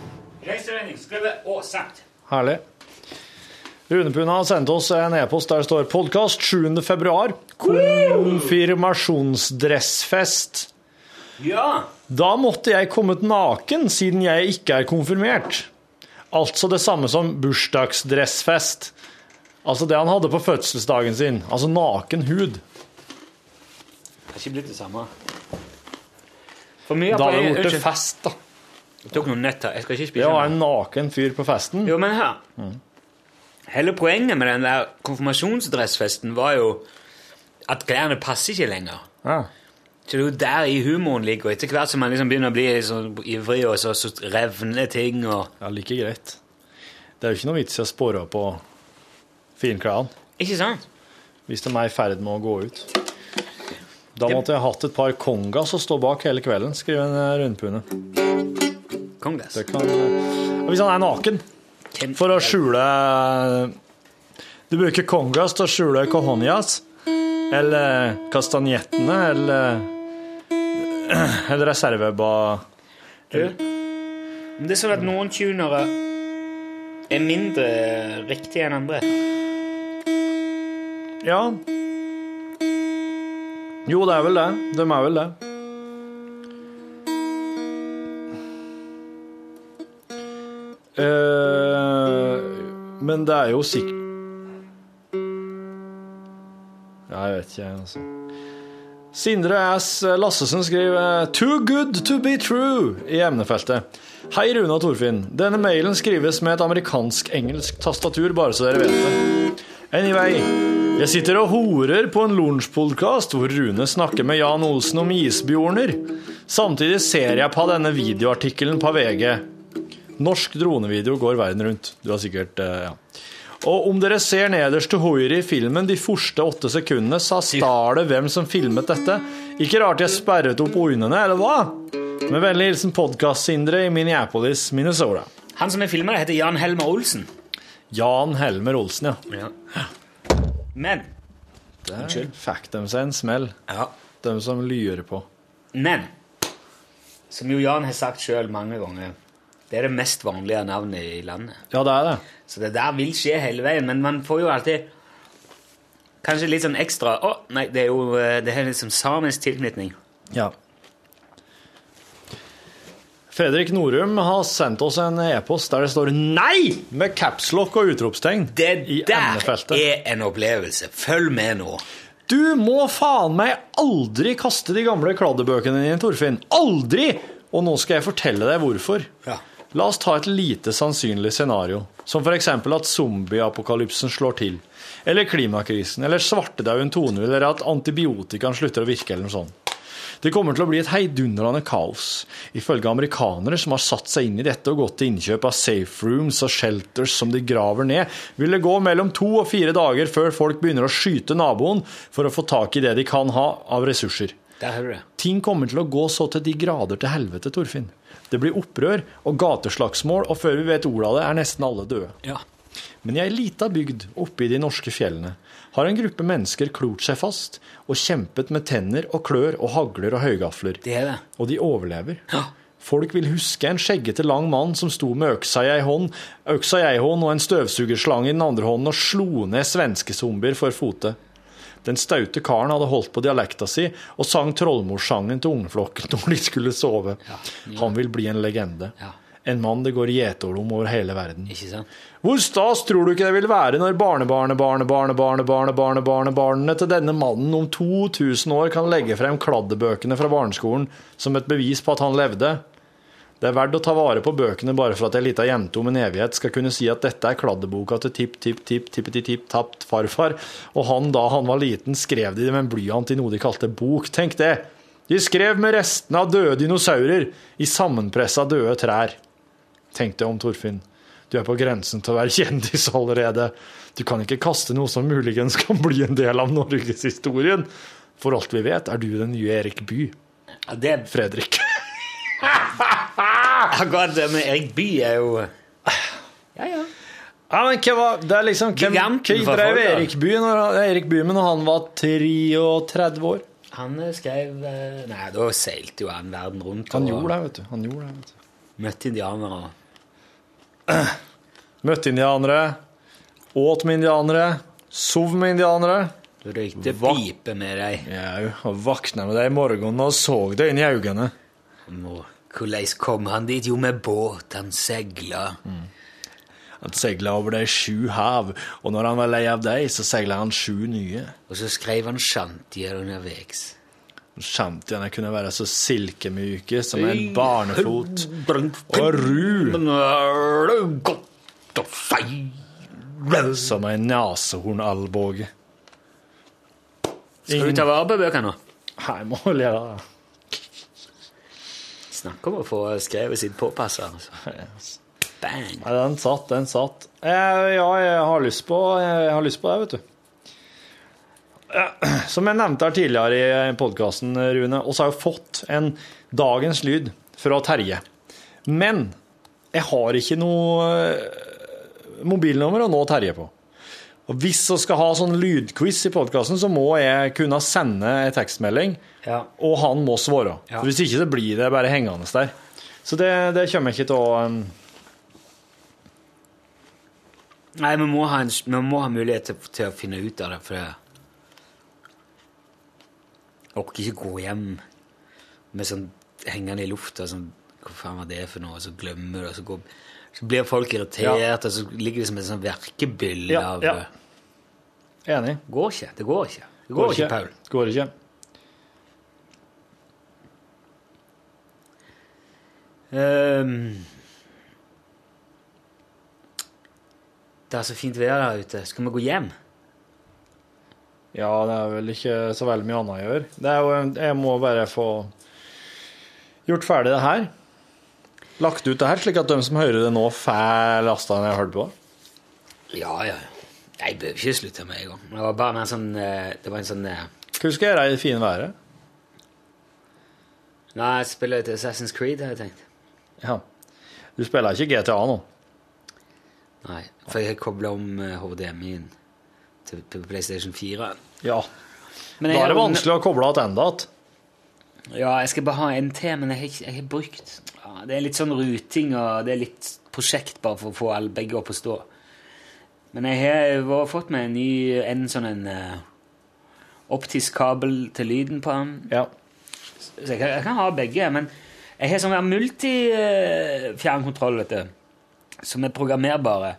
Reiseregning skrevet og sendt. Herlig. Rune Pune har sendt oss en e-post der det står 'Podkast 7. februar'. Konfirmasjonsdressfest. Ja! Da måtte jeg kommet naken, siden jeg ikke er konfirmert. Altså det samme som bursdagsdressfest. Altså det han hadde på fødselsdagen sin. Altså naken hud. Det er ikke blitt det samme. For mye Da har hadde det blitt fest, da. Jeg tok noen nøtter. Jeg skal ikke Det spise var en naken fyr på festen. Jo, men hør. Hele poenget med den der konfirmasjonsdressfesten var jo at klærne passer ikke lenger. Ja. Så det er jo der i humoren ligger. Og etter hvert som man liksom begynner å bli så ivrig, og så, så revner ting og ja, like greit. Det er jo ikke noe vits i å spore på finklærne Ikke sant? hvis de er i ferd med å gå ut. Da måtte jeg hatt et par kongas å stå bak hele kvelden, skriver en eh, rundpune. Kongas? Kan, eh, hvis han er naken, for å skjule Du bruker kongas til å skjule cojones, eller kastanjettene, eller *clears throat* eller reserveba... Du, men det er sånn at noen tunere er mindre riktige enn andre. Ja. Jo, det er vel det. De er vel det. Eh, men det er jo sikkert jeg vet ikke, altså. Sindre S. Lassesen skriver 'Too good to be true' i emnefeltet. Hei, Rune og Torfinn. Denne mailen skrives med et amerikansk-engelsk tastatur, bare så dere vet det. Anyway, jeg sitter og horer på en lunsjpodkast hvor Rune snakker med Jan Olsen om isbjorner. Samtidig ser jeg på denne videoartikkelen på VG. Norsk dronevideo går verden rundt. Du har sikkert eh, ja. Og om dere ser nederst til høyre i filmen de første åtte sekundene, så står det hvem som filmet dette. Ikke rart jeg sperret opp øynene, eller hva? Med vennlig hilsen podkast-Sindre i Minneapolis, Minnesota. Han som er filmer, heter Jan Helmer Olsen. Jan Helmer Olsen, ja. ja. Men Der fikk de seg en smell, ja. de som lyver på. Men som jo Jan har sagt sjøl mange ganger, det er det mest vanlige navnet i landet. Ja, det er det. Så det der vil skje hele veien, men man får jo alltid kanskje litt sånn ekstra Å, nei, det er jo eh, det er liksom samisk tilknytning. Ja. Fredrik Norum har sendt oss en e-post der det står 'nei' med capslock og utropstegn Det der er en opplevelse. Følg med nå. Du må faen meg aldri kaste de gamle kladdebøkene dine, Torfinn. Aldri! Og nå skal jeg fortelle deg hvorfor. Ja. La oss ta et lite sannsynlig scenario, som f.eks. at zombieapokalypsen slår til, eller klimakrisen, eller svartedauden 2.0, eller at antibiotikaen slutter å virke, eller noe sånt. Det kommer til å bli et heidundrende kaos. Ifølge amerikanere som har satt seg inn i dette og gått til innkjøp av safe rooms og shelters som de graver ned, vil det gå mellom to og fire dager før folk begynner å skyte naboen for å få tak i det de kan ha av ressurser. Ting kommer til å gå så til de grader til helvete, Torfinn. Det blir opprør og gateslagsmål, og før vi vet ordet av det, er nesten alle døde. Ja. Men i ei lita bygd oppe i de norske fjellene har en gruppe mennesker klort seg fast og kjempet med tenner og klør og hagler og høygafler. Det er det. Og de overlever. Ja. Folk vil huske en skjeggete lang mann som sto med øksa i ei hånd, øksa i ei hånd og en støvsugerslange i den andre hånden og slo ned svenske zombier for fote. Den staute karen hadde holdt på dialekta si og sang trollmorsangen til ungeflokken når de skulle sove. Ja. Han vil bli en legende. Ja. En mann det går gjetord om over hele verden. Ikke sant? Hvor stas tror du ikke det vil være når barnet til denne mannen om 2000 år kan legge frem kladdebøkene fra barneskolen som et bevis på at han levde? Det er verdt å ta vare på bøkene bare for at ei lita jente om en evighet skal kunne si at dette er kladdeboka til tipp-tipp-tipp-tippeti-tipp-tapt farfar, og han da han var liten skrev de det med en blyant i noe de kalte bok. Tenk det! De skrev med restene av døde dinosaurer i sammenpressa døde trær. Tenk deg om, Torfinn. Du er på grensen til å være *laughs* kjendis allerede. Du kan ikke kaste noe som muligens kan bli en del av norgeshistorien. For alt vi vet, er du den nye Erik Bye. Ja, det Fredrik. *laughs* Akkurat det med Erik Bye er jo Ja, ja. Ja, men hva var Det er liksom Hvem, hvem drev folk. Erik Bye når Erik Bye når han var 33 år? Han eh, skrev eh, Nei, da seilte jo han verden rundt. Han og gjorde det, vet du. Han gjorde det, vet du. Møtte indianere. *clears throat* Møtte indianere, åt med indianere, sov med indianere. Du røykte pipe med deg. Jau, og våkna med deg i morgenen og så deg inn i øynene. Hvordan kom han dit? Jo, med båt. Han seila. Han seila over de sju hav, og når han var lei av deg, så seila han sju nye. Og så skrev han shantier underveis. Shantyene kunne være så silkemyke som en barnefot. Og ru som en nesehornalbue. Skal du ta vare på bøkene? Nei, jeg må gjøre det. Snakk om å få skrevet sitt påpasser. Altså. Bang. Den satt, den satt. Jeg, ja, jeg har lyst på, jeg har lyst på det, vet du. Eh, Som jeg nevnte her tidligere i podkasten, Rune, oss har jo fått en dagens lyd fra Terje. Men jeg har ikke noe eh, mobilnummer å nå Terje på. Og hvis vi skal ha sånn lydquiz i podkasten, så må jeg kunne sende en tekstmelding, Ja. og han må svare. Ja. For Hvis ikke så blir det bare hengende der. Så det, det kommer jeg ikke til å um, Nei, vi må ha, en, vi må ha mulighet til, til å finne ut av det, for jeg orker ikke gå hjem med sånn hengende i lufta sånn Hva faen var det for noe? Og så glemmer du, og så, går, så blir folk irritert, og så ligger det som en sånn verkebyll Ja, av ja. Enig. Går ikke. Det går ikke. Det går ikke, Paul. Går ikke. Um, det er så fint vær der ute. Skal vi gå hjem? Ja, det er vel ikke så veldig mye annet å gjøre. Det er jo, jeg må bare få gjort ferdig det her. Lagt ut det her, slik at de som hører det nå, får lasta ned hørt på. Ja, ja. Jeg bør ikke slutte med en gang. Det var bare en sånn eh, Det var en sånn eh, Hva skal jeg gjøre i det fine været? Nei, jeg spiller til Assassin's Creed, har jeg tenkt. Ja. Du spiller ikke GTA nå? Nei, for jeg kobla om eh, HDMI-en til, til PlayStation 4. Ja. Men Da er det vanskelig å koble tilbake igjen. Ja, jeg skal bare ha en til, men jeg har, ikke- jeg har brukt ja, Det er litt sånn ruting og det er litt prosjekt bare for å få alle begge opp å stå. Men jeg har fått meg en ny en sånn en uh, optisk kabel til lyden på den. Ja. Så jeg kan, jeg kan ha begge, men jeg har sånn multi-fjernkontroll, vet du, som er programmerbare.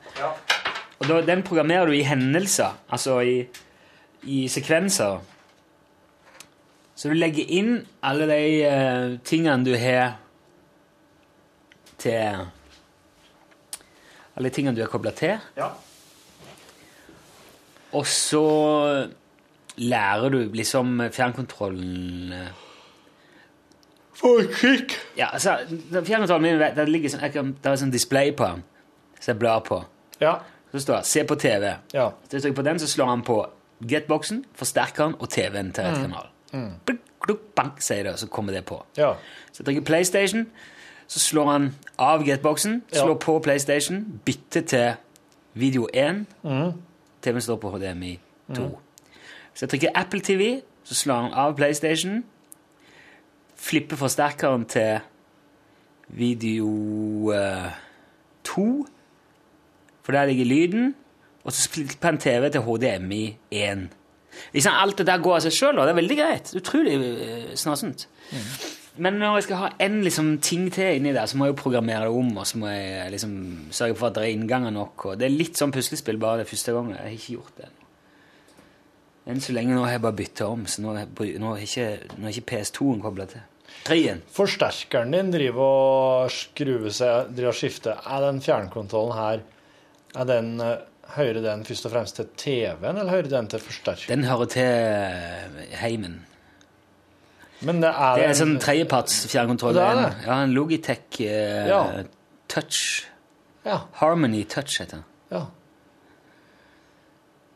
Og da, den programmerer du i hendelser, altså i, i sekvenser. Så du legger inn alle de uh, tingene du har til Alle de tingene du har kobla til. Og så lærer du liksom fjernkontrollen eh, For kikk! Ja, altså, fjernkontrollen min, det ligger sånn, jeg kan, det er sånn display på den, som jeg blar på. Ja. Så står det 'se på TV'. Ja. Så jeg trykker på den, så slår han på Getboxen, forsterkeren og TV-en til rett kanal. Mm. Mm. Kluk, bank, sier det, og så kommer det på. Ja. Så jeg trykker PlayStation, så slår han av Getboxen, Ja. slår på PlayStation, bytter til video 1. TV-en står på HDMI 2. Så jeg trykker Apple TV, så slår han av PlayStation, flipper forsterkeren til video 2, for der ligger lyden, og så på en TV til HDMI 1. Liksom alt det der går av seg sjøl, og det er veldig greit. Utrolig snasent. Mm. Men når jeg skal ha en liksom, ting til inni der, så må jeg jo programmere det om, og så må jeg liksom, sørge for at det er innganger nok. Og det er litt sånn puslespill bare det første gangen. Jeg har ikke gjort det. Enn så lenge nå har jeg bare bytta om, så nå er, ikke, ikke PS2-en kobla til. 3-en. Forsterkeren din driver og skruver seg, driver og skifter. Er den fjernkontrollen her er den, eh, Hører den først og fremst til TV-en, eller hører den til forsterker? Den hører til eh, heimen. Men det er, Det er en sånn tredjeparts fjernkontroll. Det er En- det. Ja, en Logitech eh, Ja. Touch. Ja, Harmony Touch heter den. ja.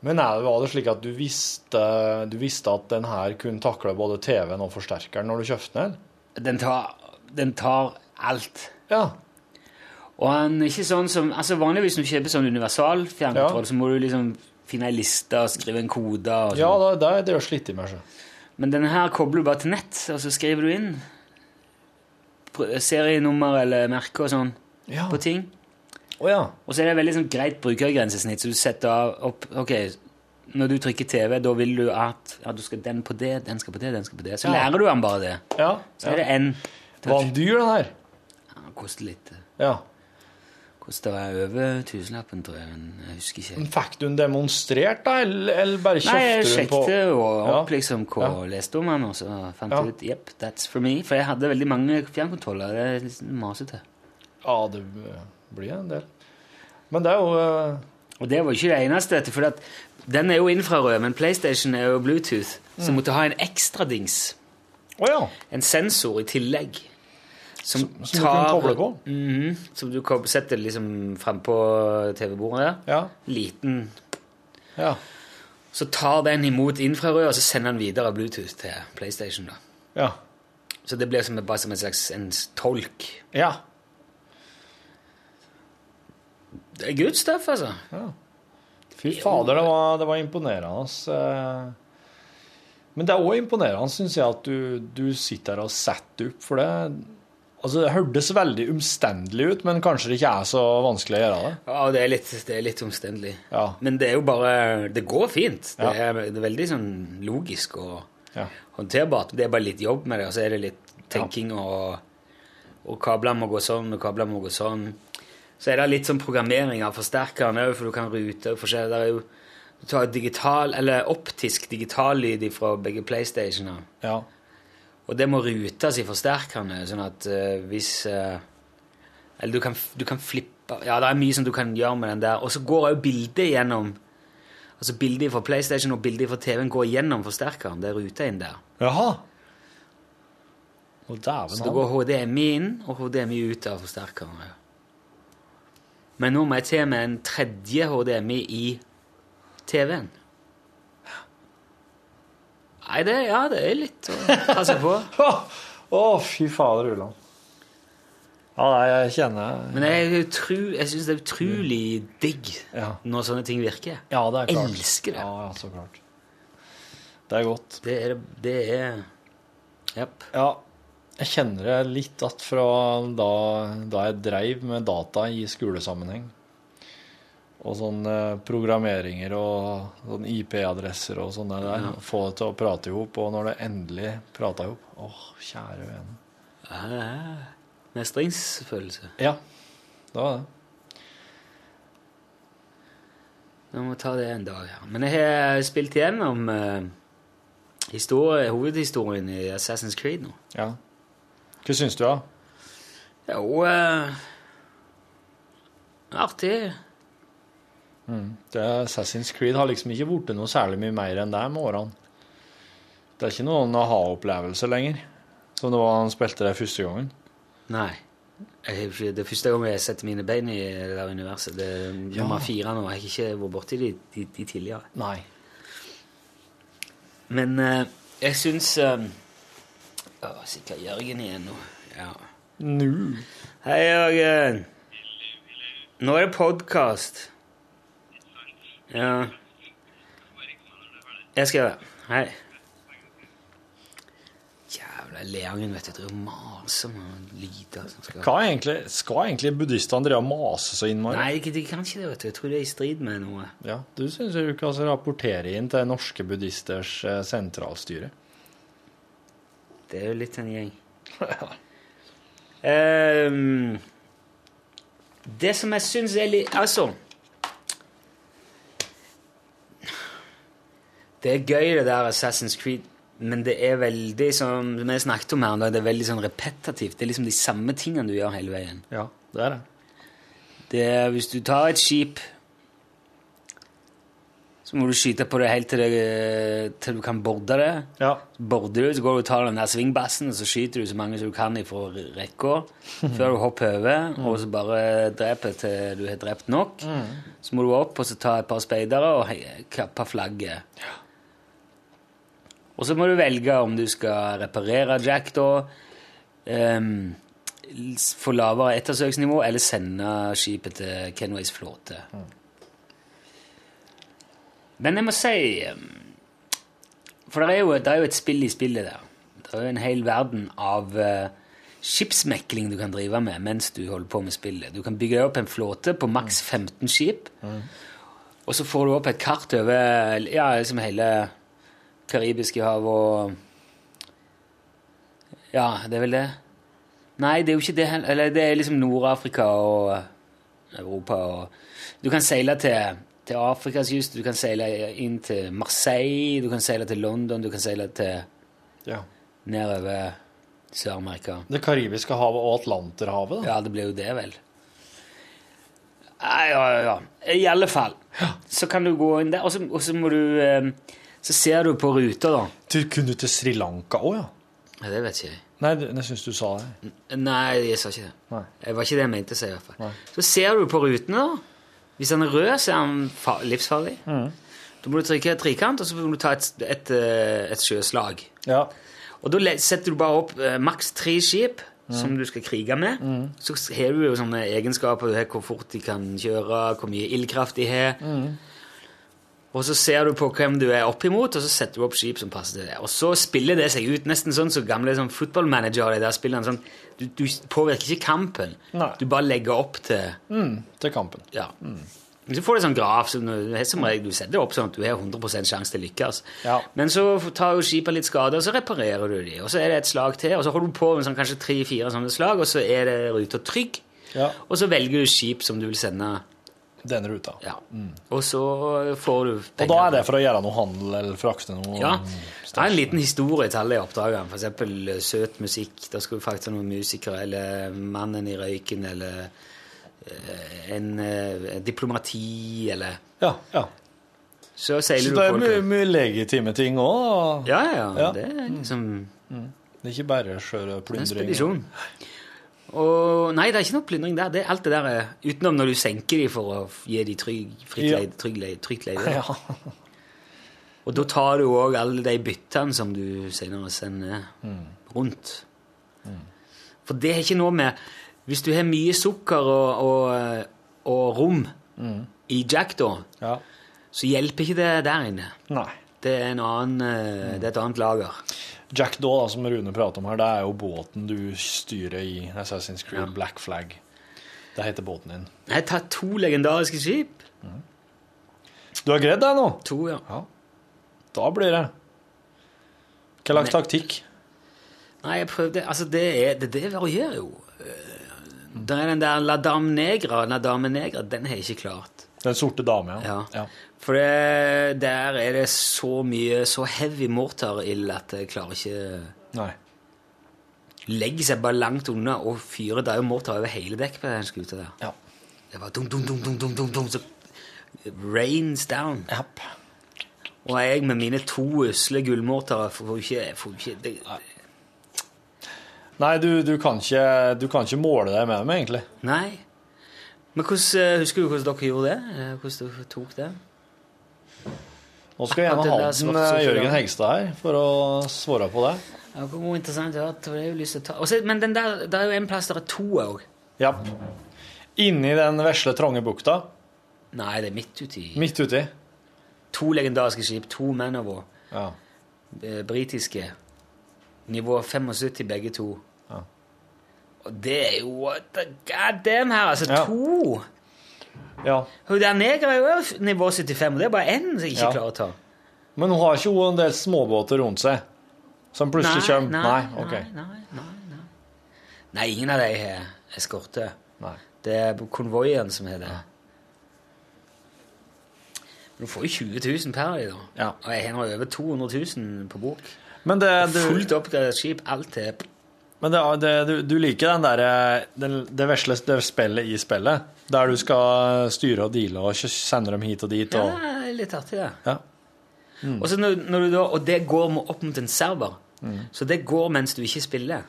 Men er det, var det slik at du visste, du visste at den her kunne takle både TV-en og forsterkeren når du kjøpte den? Den tar, den tar alt. Ja. Og han er ikke sånn som altså Vanligvis når du kjøper sånn universal fjernkontroll, Ja. så må du liksom finne ei liste og skrive en kode. Og Ja, da, det, det er det å slite med seg. Men denne her kobler du bare til nett, og så skriver du inn serienummer eller merke og sånn Ja. på ting. Oh, ja. Og så er det veldig sånn greit brukergrensesnitt, så du setter opp Ok, når du trykker TV, da vil du at ja, du skal den på det, den skal på det, den skal på det. Så lærer du han bare det. ja. Så er det en Var den dyr, den her? ja, Koster litt. Ja. Koster over tusenlappen, tror jeg. Men jeg husker ikke. Men Fikk du den demonstrert, da, eller, eller bare kjøpte du den på sjekket jo opp Ja. liksom hva Ja. leste om den, og så fant Ja. jeg ut Jepp, that's for me. For jeg hadde veldig mange fjernkontroller. Det er litt masete. Ja, det blir en del. Men det er jo uh... Og det var ikke det eneste, vet for den er jo infrarød, men PlayStation er jo Bluetooth, så jeg måtte ha en ekstra dings. Oh, ja. En sensor i tillegg. Som, som du kan koble på? Mhm, som du setter liksom frampå TV-bordet der. Ja. Liten ja. Så tar den imot infrarød, og så sender den videre Bluetooth til PlayStation. da. Ja. Så det blir som, bare som en slags en tolk. Ja. Det er good stuff, altså. Fy fader, det var, det var imponerende. Altså. Men det er òg imponerende, syns jeg, at du, du sitter og setter opp, for det Altså, det hørtes veldig omstendelig ut, men kanskje det ikke er så vanskelig å gjøre det? Ja, det er litt, det er litt omstendelig. Ja. Men det er jo bare Det går fint. Det, Ja. er, det er veldig sånn logisk og Ja. håndterbart. Det er bare litt jobb med det, og så er det litt tenking og Og kabler må gå sånn, og kabler må gå sånn. Så er det litt sånn programmering av forsterkeren òg, for du kan rute og forskjellig. Det er jo Du tar digital, eller optisk digitallyd fra begge PlayStationer. ja. Og det må rutes i forsterkerne, sånn at uh, hvis uh, Eller du kan, du kan flippe Ja, det er mye som du kan gjøre med den der. Og så går òg bildet gjennom Altså bildet fra PlayStation og bildet fra TV-en går gjennom forsterkeren. Det er ruta inn der. Jaha. Og dæven Så det går HDMI inn og HDMI ut av forsterkeren. Men nå må jeg til med en tredje HDMI i TV-en. Nei, det, ja, det er litt å passe på. *laughs* Å, fy fader, Uland. Ja, nei, jeg kjenner Men jeg, utru, jeg syns det er utrolig digg Ja. når sånne ting virker. Ja, det er klart. Elsker det. Ja, ja, så klart. Det er godt. Det er Det er Jepp. Ja, jeg kjenner det litt at fra da, da jeg dreiv med data i skolesammenheng. Og sånne programmeringer og sånn IP-adresser og sånne der. Ja. Få det til å prate i hop. Og når det endelig prata i hop Åh, kjære vene. Ja, Mestringsfølelse. Ja, det var det. Vi må ta det en dag. Ja. Men jeg har spilt igjennom uh, historie, hovedhistorien i Assassin's Creed nå. Ja. Hva syns du, da? Jo uh, Artig. Det Assassin's Creed har liksom ikke blitt noe særlig mye mer enn det med årene. Det er ikke noen aha-opplevelse lenger, som det var han spilte det første gangen. Nei. Jeg, det er første gang jeg setter mine bein i det der universet. Det er nummer fire nå. Jeg har ikke vært borti de, de, de tidligere. Nei. Men eh, jeg syns uh, Sikkert Jørgen igjen nå. Ja. Nå. Hei, Jørgen. Nå er det podkast. Ja. Jeg skal gjøre det. Hei. Jævla Leangen, vet du. Driver og maser med lyder. som skal- Hva egentlig, skal egentlig buddhistene drive og mase så innmari? Nei, de de kan ikke det, vet du. Jeg tror det er i strid med noe. Ja, du syns du kan altså rapportere inn til norske buddhisters eh, sentralstyre. Det er jo litt en gjeng. um, *laughs* det som jeg syns er litt Altså Det er gøy, det der Assassin's Creed, men det er veldig som vi snakket om her, det er veldig sånn repetativt. Det er liksom de samme tingene du gjør hele veien. Ja, det er det. Det er, hvis du tar et skip, så må du skyte på det helt til, det, til du kan borde det. Ja. Så border du, så går du og tar den der svingbassen, og så skyter du så mange som du kan fra rekka *laughs* før du hopper over, og så bare dreper til du har drept nok. Så må du opp og så ta et par speidere og kappe flagget. Og så må du velge om du skal reparere Jack da, Um, få lavere ettersøksnivå, eller sende skipet til Kenways flåte. Men jeg må si ehm, For det er, jo, det er jo et spill i spillet der. Det er jo en hel verden av eh, skipsmekling du kan drive med mens du holder på med spillet. Du kan bygge opp en flåte på maks 15 skip, og så får du opp et kart over ja, liksom hele Karibiske hav og Ja, det er vel det. Nei, det er jo ikke det heller. Eller det er liksom Nord-Afrika og Europa og Du kan seile til, til Afrikas kyst, du kan seile inn til Marseille, du kan seile til London, du kan seile til ja. nedover Sør-Amerika. Det karibiske havet og Atlanterhavet, da. Ja, det blir jo det, vel. Ja, ja, ja. I alle fall. Så kan du gå inn der, og så må du eh, Så ser du på ruta, da. Du kunne til Sri Lanka òg, ja? Ja, det vet ikke jeg. Nei, jeg syns du sa det. Nei, jeg sa ikke det. Nei. Det var ikke det jeg mente å si. i hvert fall. Nei. Så ser du på rutene, da. Hvis den er rød, så er den livsfarlig. Mm. Da må du trykke trikant, og så må du ta et, et, eh, et sjøslag. Ja. Og da setter du bare opp eh, maks tre skip Mm. som du skal krige med. Så har du jo sånne egenskaper. Du har hvor fort de kan kjøre, hvor mye ildkraft de har. Mm. Og så ser du på hvem du er oppimot, og så setter du opp skip som passer til det. Og så spiller det seg ut nesten sånn som gamle sånn footballmanager. Der spiller. sånn, du, du påvirker ikke kampen. Nei. Du bare legger opp til Mm, til kampen. ja. Så får du sånn graf som som regel, du setter opp sånn at du har 100 sjanse til å lykkes. Ja. Men så tar jo skipet litt skade, og så reparerer du de. Og så er det et slag til, og så holder du på med sånn, kanskje tre-fire sånne slag, og så er det ruta trygg. Ja. Og så velger du skip som du vil sende. Denne ruta. Ja. Og så får du penger. Og da er det for å gjøre noe handel eller frakte noe Ja. Det er en liten historie til alle oppdragene. Eksempel eh, søt musikk. Da skal du ha noen musikere, eller Mannen i røyken, eller eh, en eh, diplomati, eller Ja, ja. Så Så det er mye, mye legitime ting òg. Ja, ja, ja. Det er liksom Det er ikke bare sjøplyndring. en spedisjon. Og nei, det er ikke noe plyndring der. Det er alt det der eh, utenom når du senker de for å gi de trygg, fritt Ja. trygg leide, trygt leide. Ja. Og da tar du òg alle de byttene som du senere sender Mm. rundt. For det er ikke noe med Hvis du har mye sukker og, og, og rom i Jack, da, Mm. ja. så hjelper ikke det der inne. Nei. Det er, en annen, eh, det er et annet lager. Jack da, som Rune prater om her, det er jo båten du styrer i Assassin's Creed Ja. Black Flag. Det heter båten din. Jeg har tatt to legendariske skip. Du har greid deg nå? To, ja. Ja. Da blir det. Hva slags taktikk? Nei, jeg prøvde Altså, det, er, det, det varierer jo. Eh, Det er den der La Dame Negra, La Dame Negra, den har jeg ikke klart. Den sorte dame, Ja. ja. For det, der er det så mye Så heavy mortarild at jeg klarer ikke Nei. Legger seg bare langt unna og fyrer. Det er jo mortar over hele dekket på den skuta der. Ja. Det var dum, dum, dum, dum, dum, dum, dum, så rains down. Japp. Og jeg med mine to usle gullmortarer får ikke, får ikke det, Nei, du, du, kan ikke, du kan ikke måle deg med dem, egentlig. Nei. Men hvordan, eh, husker du hvordan dere gjorde det? Eh, Hvordan dere tok det? Nå skal jeg gjerne ha den eh. Jørgen Hegstad her for å svare på det. Ja, hvor var interessant. Det er jo ta. Også, men den der, der er jo en plass der er to òg. Ja. Inni den vesle, trange bukta, Nei, det er midt uti. midt uti. To legendariske skip, to Manowar. Ja. britiske. Nivå 75 begge to. Ja. Og det er jo what the God damn her, altså Ja. to! ja. Hun der neger er jo nivå 75, og det er bare én som jeg ikke Ja. klarer å ta. Men hun har ikke hun en del småbåter rundt seg som plutselig kommer? nei, Nei, ok. nei, nei, nei, nei. Nei, ingen av de har eskorte. Nei. Det er konvoien som har det. Men du får jo 20 000 per i da. Ja. Og jeg har over 200 000 på bok. Men, det, du, Fullt oppgradert skip, alt er men det, det, du, du liker den der, den, det vesle det spillet i spillet, der du skal styre og deale og ikke sende dem hit og dit. Ja, Og, er litt artig, det. ja. Og, så når, når du da, og det går opp mot en server. Mm. Så det går mens du ikke spiller.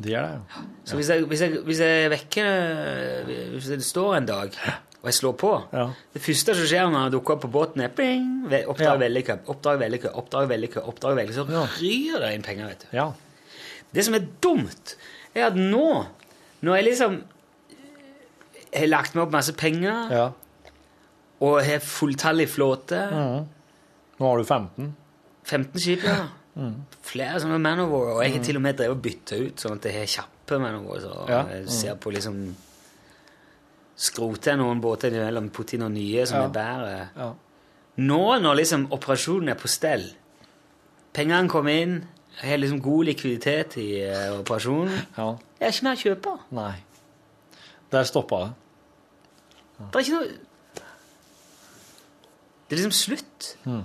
Det gjør det, jo. Så hvis, jeg, hvis, jeg, hvis jeg vekker Hvis det står en dag, og jeg slår på Ja. Det første som skjer når jeg dukker opp på båten, er bing, Ja. vellykka, oppdrag vellykka, oppdrag vellykka, oppdrag vellykka. Så Ja. ryr det inn penger, vet du. Ja. Det som er dumt, er at nå, når jeg liksom har lagt meg opp masse penger ja. og har fulltallig flåte mm. Nå har du 15. 15 skip, ja. *laughs* Flere sånne Man of War. Og jeg har til og med drevet og bytta ut, sånn at jeg har kjappe Man of War. Så Ja. jeg ser på liksom Skroter noen båter innimellom, putter inn noen nye som Ja. er bedre. Ja. Nå når liksom operasjonen er på stell, pengene kommer inn, jeg har liksom god likviditet i uh, operasjonen ja. Jeg har ikke mer å kjøpe. Nei. Der stoppa det. Det er ikke noe Det er liksom slutt. Mm.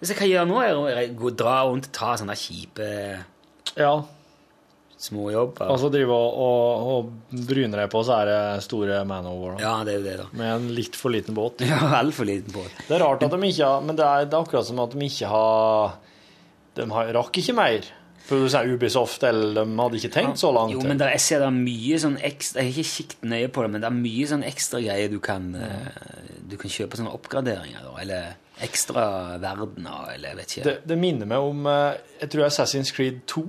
Hvis jeg kan gjøre nå, er å dra rundt og ta sånne kjipe Ja. småjobber. Og så drive og, og, og bryne deg på, så er det store Man Over. Da. Ja, det er jo det, da. Med en litt for liten båt. *laughs* Ja, altfor liten båt. Det er rart at de ikke har Men det er, det er akkurat som at de ikke har De har, rakk ikke mer. For du sier Ubisoft, eller de hadde ikke tenkt så langt. Jo, men der, jeg ser det er mye sånn ekstra Jeg har ikke kikket nøye på det, men det er mye sånn ekstra greier du kan eh, Du kan kjøpe sånne oppgraderinger, eller ekstra verdener, eller jeg vet ikke. det, det minner meg om eh, Jeg tror Assassin's Creed 2.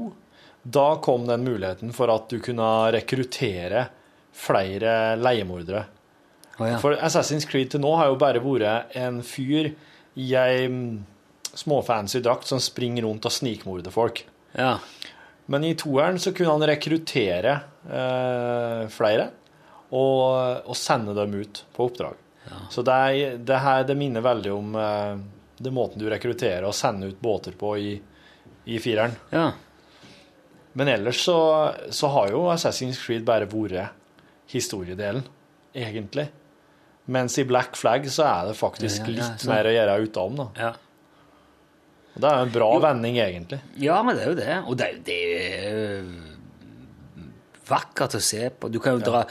Da kom den muligheten for at du kunne rekruttere flere leiemordere. Oh, ja. For Assassin's Creed til nå har jo bare vært en fyr i ei mm, småfancy drakt som springer rundt og snikmorder folk. ja. Men i toeren så kunne han rekruttere eh, flere og, og sende dem ut på oppdrag. Så det, er, det her det minner veldig om eh, det måten du rekrutterer og sender ut båter på i, i fireren. ja. Men ellers så, så har jo Assassin's Creed bare vært historiedelen, egentlig. Mens i Black Flag så er det faktisk Ja, ja, ja, litt mer å gjøre utenom. da. Det er jo en bra vending, egentlig. Ja, men det er jo det. Og det, jo- det er jo vakkert å se på. Du kan jo dra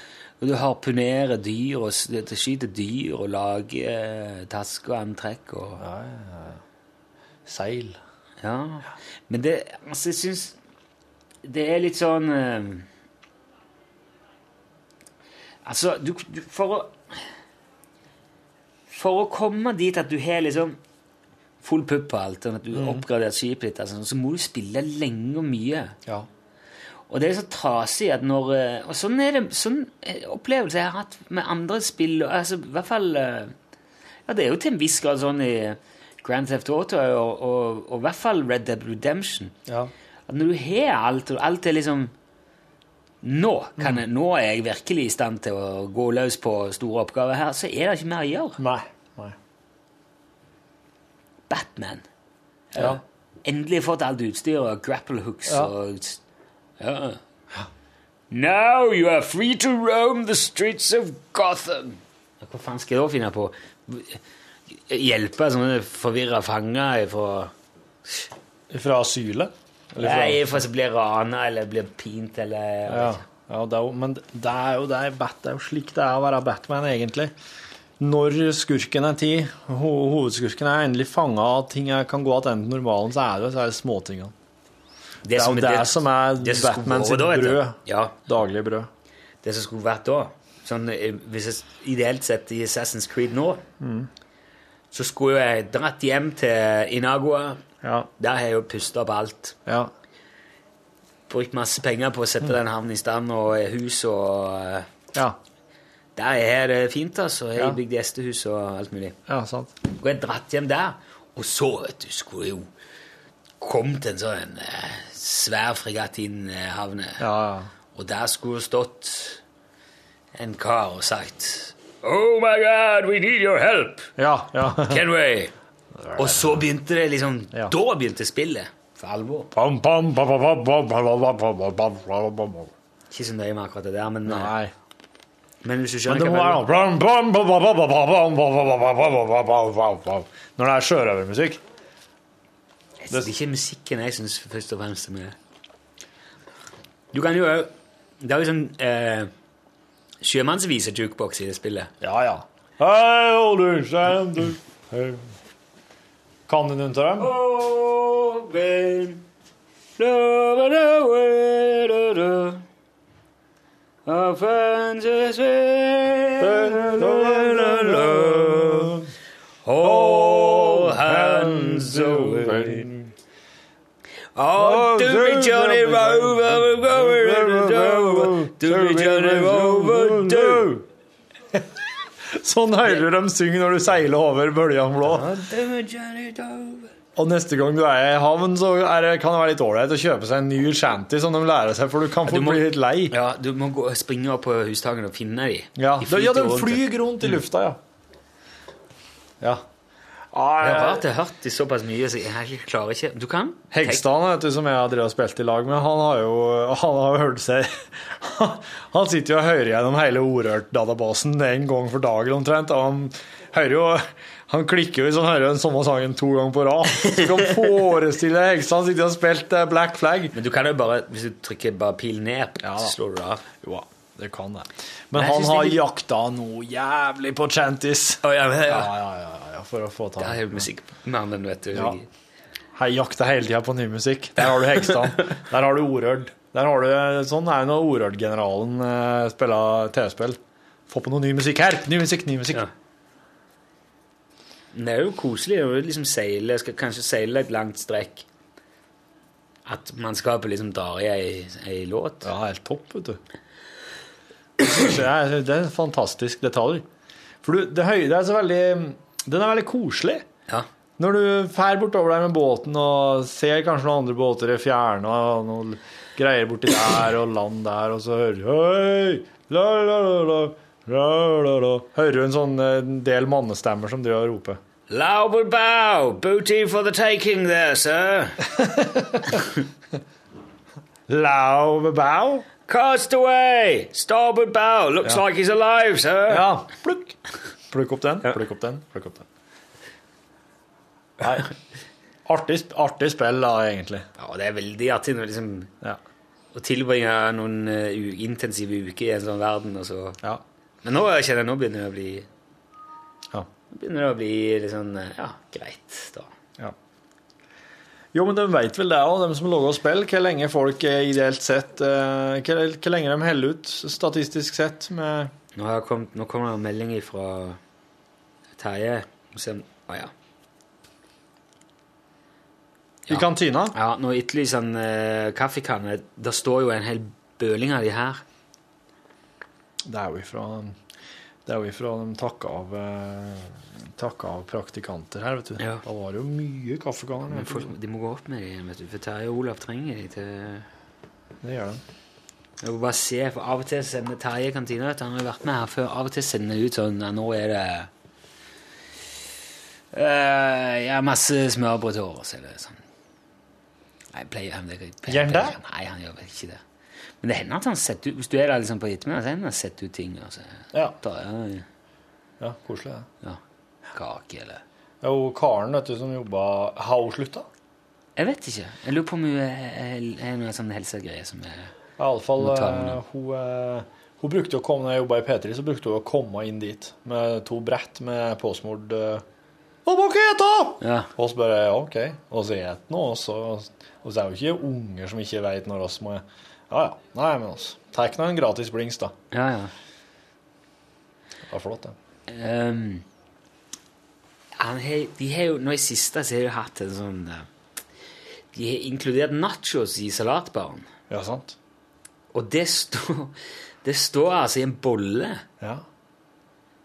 Du harpunere dyr og skyte dyr og lage eh, taske og antrekk og ja, ja, ja. Seil. Ja. Men det Altså, jeg syns Det er litt sånn eh, Altså, du, du For å For å komme dit at du har liksom full pupp på alt, og at du har oppgradert skipet ditt, altså, så må du spille lenge og mye. Ja. Og det er så trasig at når eh, Og sånn er det sånn eh, opplevelse jeg har hatt med andre spill. Altså, i hvert fall eh, Ja, det er jo til en viss grad sånn i Grand Theft Auto og, og, og i hvert fall Red Dead Redemption. ja. At når du har alt, og alt er liksom nå, kan jeg, nå er jeg virkelig i stand til å gå løs på store oppgaver her, så er det ikke mer å gjøre. Nei. Batman. Ja. Endelig fått alt utstyr og grapple hooks Ja. og ja. Now you are free to roam the streets of Gotham. Hva faen skal jeg da finne på? Hjelpe sånne forvirra fanger fra Fra asylet? Eller fra- Nei, for å bli rana eller blir pint eller Ja, ja det er jo, men det er jo, det er, Bat, det er jo slik det er å være Batman, egentlig. Når skurken er tid, ho hovedskurken er endelig fanga, og ting er, kan gå tilbake til normalen, så er det så er det småtingene. Det er jo det som er det som Batman sitt brød. Ja, Daglig brød. det som skulle vært da sånn, eh, hvis jeg, Ideelt sett i Assassin's Creed nå så skulle jeg dratt hjem til Inagua. Ja, Der har jeg jo pusta opp alt. ja, Brukt masse penger på å sette den havnen i stand, og hus og eh, ja, der er det fint, altså. Jeg ja. bygd gjestehus og alt mulig. Ja, sant. Og jeg dratt hjem der. Og så, vet du, skulle jo komme til en sånn eh, svær fregatt inn eh, havne. Ja. Og der skulle stått en kar og sagt Oh my God, we need your help! Ja, ja. Can we? Og så begynte det liksom ja. Da begynte spillet for alvor. Ikke så nøye med akkurat det der, men Nei men hvis du Men skjønner det hva Når det er sjørøvermusikk. Det er ikke musikken jeg syns først og fremst er Du kan jo òg Det er jo sånn eh, sjømannsvise-jukebox i det spillet. Ja, ja. Hei, older, sander, hei. Kan du noen av dem? Oh, when love and away, da, da. Our friends is with, la, la, la. All hands away. Oh, to. Do me. Sånn hører du dem synge når du seiler over bølgene blå. Dover. Og neste gang du er i havn, så det, kan det være litt ålreit å kjøpe seg en ny shanty som de lærer seg, for du kan fort må- bli litt lei. Ja, du må gå, springe opp på hustaken og finne dem. Ja, De ja, de flyr rundt i lufta, ja. Ja. Det er Ah, rart jeg har hørt de såpass mye, så jeg klarer ikke Du kan? Hegstad, vet du, som jeg har drevet og spilt i lag med, han har jo han har hørt seg *laughs* Han sitter jo og hører gjennom hele Orørt-databasen en gang for dagen omtrent. Og han hører jo Han klikker jo hvis han hører den samme sangen to ganger på rad. Så kan forestille deg Hegstad han sitter og spilt Black Flag. Men du kan jo bare, hvis du trykker bare pil ned, Ja så slår du det av. Jo, det kan det. Men men han har er- jakta noe jævlig på Chantis. Oh, ja, Ja, ja. ja, ja, ja, for å få Det er jo musikkmannen, vet du. Ja. Jeg jakter hele tida på ny musikk. Der har du Hegstad. Der har du Orørd. Der har du, sånn er jo når Orørd-generalen eh, spiller TV-spill. Få på noe ny musikk her! Ny musikk, ny musikk. Ja. Men Det er jo koselig å liksom seile, skal kanskje seile et langt strekk. At mannskapet liksom drar i ei, ei låt. Ja, helt topp, vet du. Det er, det er en fantastisk detalj. For du, det, høye, det er så veldig Den er veldig koselig. Ja. Når du fer bortover der med båten og ser kanskje noen andre båter i fjerne og noen greier borti der og land der, og så hører du Hei! La, la, la, la. Hører du en sånn eh, del mannestemmer som driver og roper. Laubabau, bow! Booty for the taking there, sir. *laughs* Laubabau bow? Cast away! Starboard bow! Looks like he's alive, sir. Ja. Plukk. Plukk opp den, plukk opp den, plukk opp den. Nei. Artig, artig spill, da, egentlig. Ja, det er veldig artig når liksom, Ja. å tilbringe noen uh, intensive uker i en sånn verden. Og så. ja. Men nå kjenner jeg nå begynner det å bli Ja. Nå begynner det å bli litt sånn eh, Ja, greit, da. Ja. Jo, men de vet vel det òg, de som lager spill, hvor lenge folk er ideelt sett eh, Hvor hvor lenge de holder ut statistisk sett med Nå, har jeg kommet, nå kommer det en melding fra Terje. Å ah, ja. Ja. I kantina? ja. Nå etterlyser han uh, kaffekanne. Det står jo en hel bøling av de her. Det er jo ifra det er jo ifra de takka av, eh, takka av praktikanter her, vet du. Ja. Da var det jo mye kaffekanner. Men folk, de må gå opp med det vet du. For Terje og Olav trenger de til Det gjør de. Jeg må bare se, for Av og til sender Terje kantina Han har jo vært med her før. Av og til sender de ut sånn ja, Nå er det Jeg Ja, masse smørbrød til overs. eller sånn. Nei, pleier, han- det- Gjør han det? Nei, han gjør ikke det. Men det hender at han setter ut Hvis du er der liksom på ettermiddagen, så hender han setter ut ting. Altså. Ja. Da, ja, ja, koselig, ja. Kake eller Ja, og Karen vet du, som jobba Har hun slutta? Jeg vet ikke. Jeg lurer på om hun er, noe sånn helsegreier som er Iallfall ta hun, eh, hun brukte å komme Når jeg jobba i P3, så brukte hun å komme inn dit med to brett med påsmord uh, Hva må ikke ete? Ja. Og så bare ja, OK. Og så et nå, og så Og så er det jo ikke unger som ikke veit når oss må Ja ja. Nei, men altså. Ta nå en gratis blings, da. Ja, ja. Det var flott, det. Ehm, han har, de har jo, nå i siste så har de hatt en sånn eh, De har inkludert nachos i salatbaren. Ja, sant? Og det står, det står altså i en bolle Ja.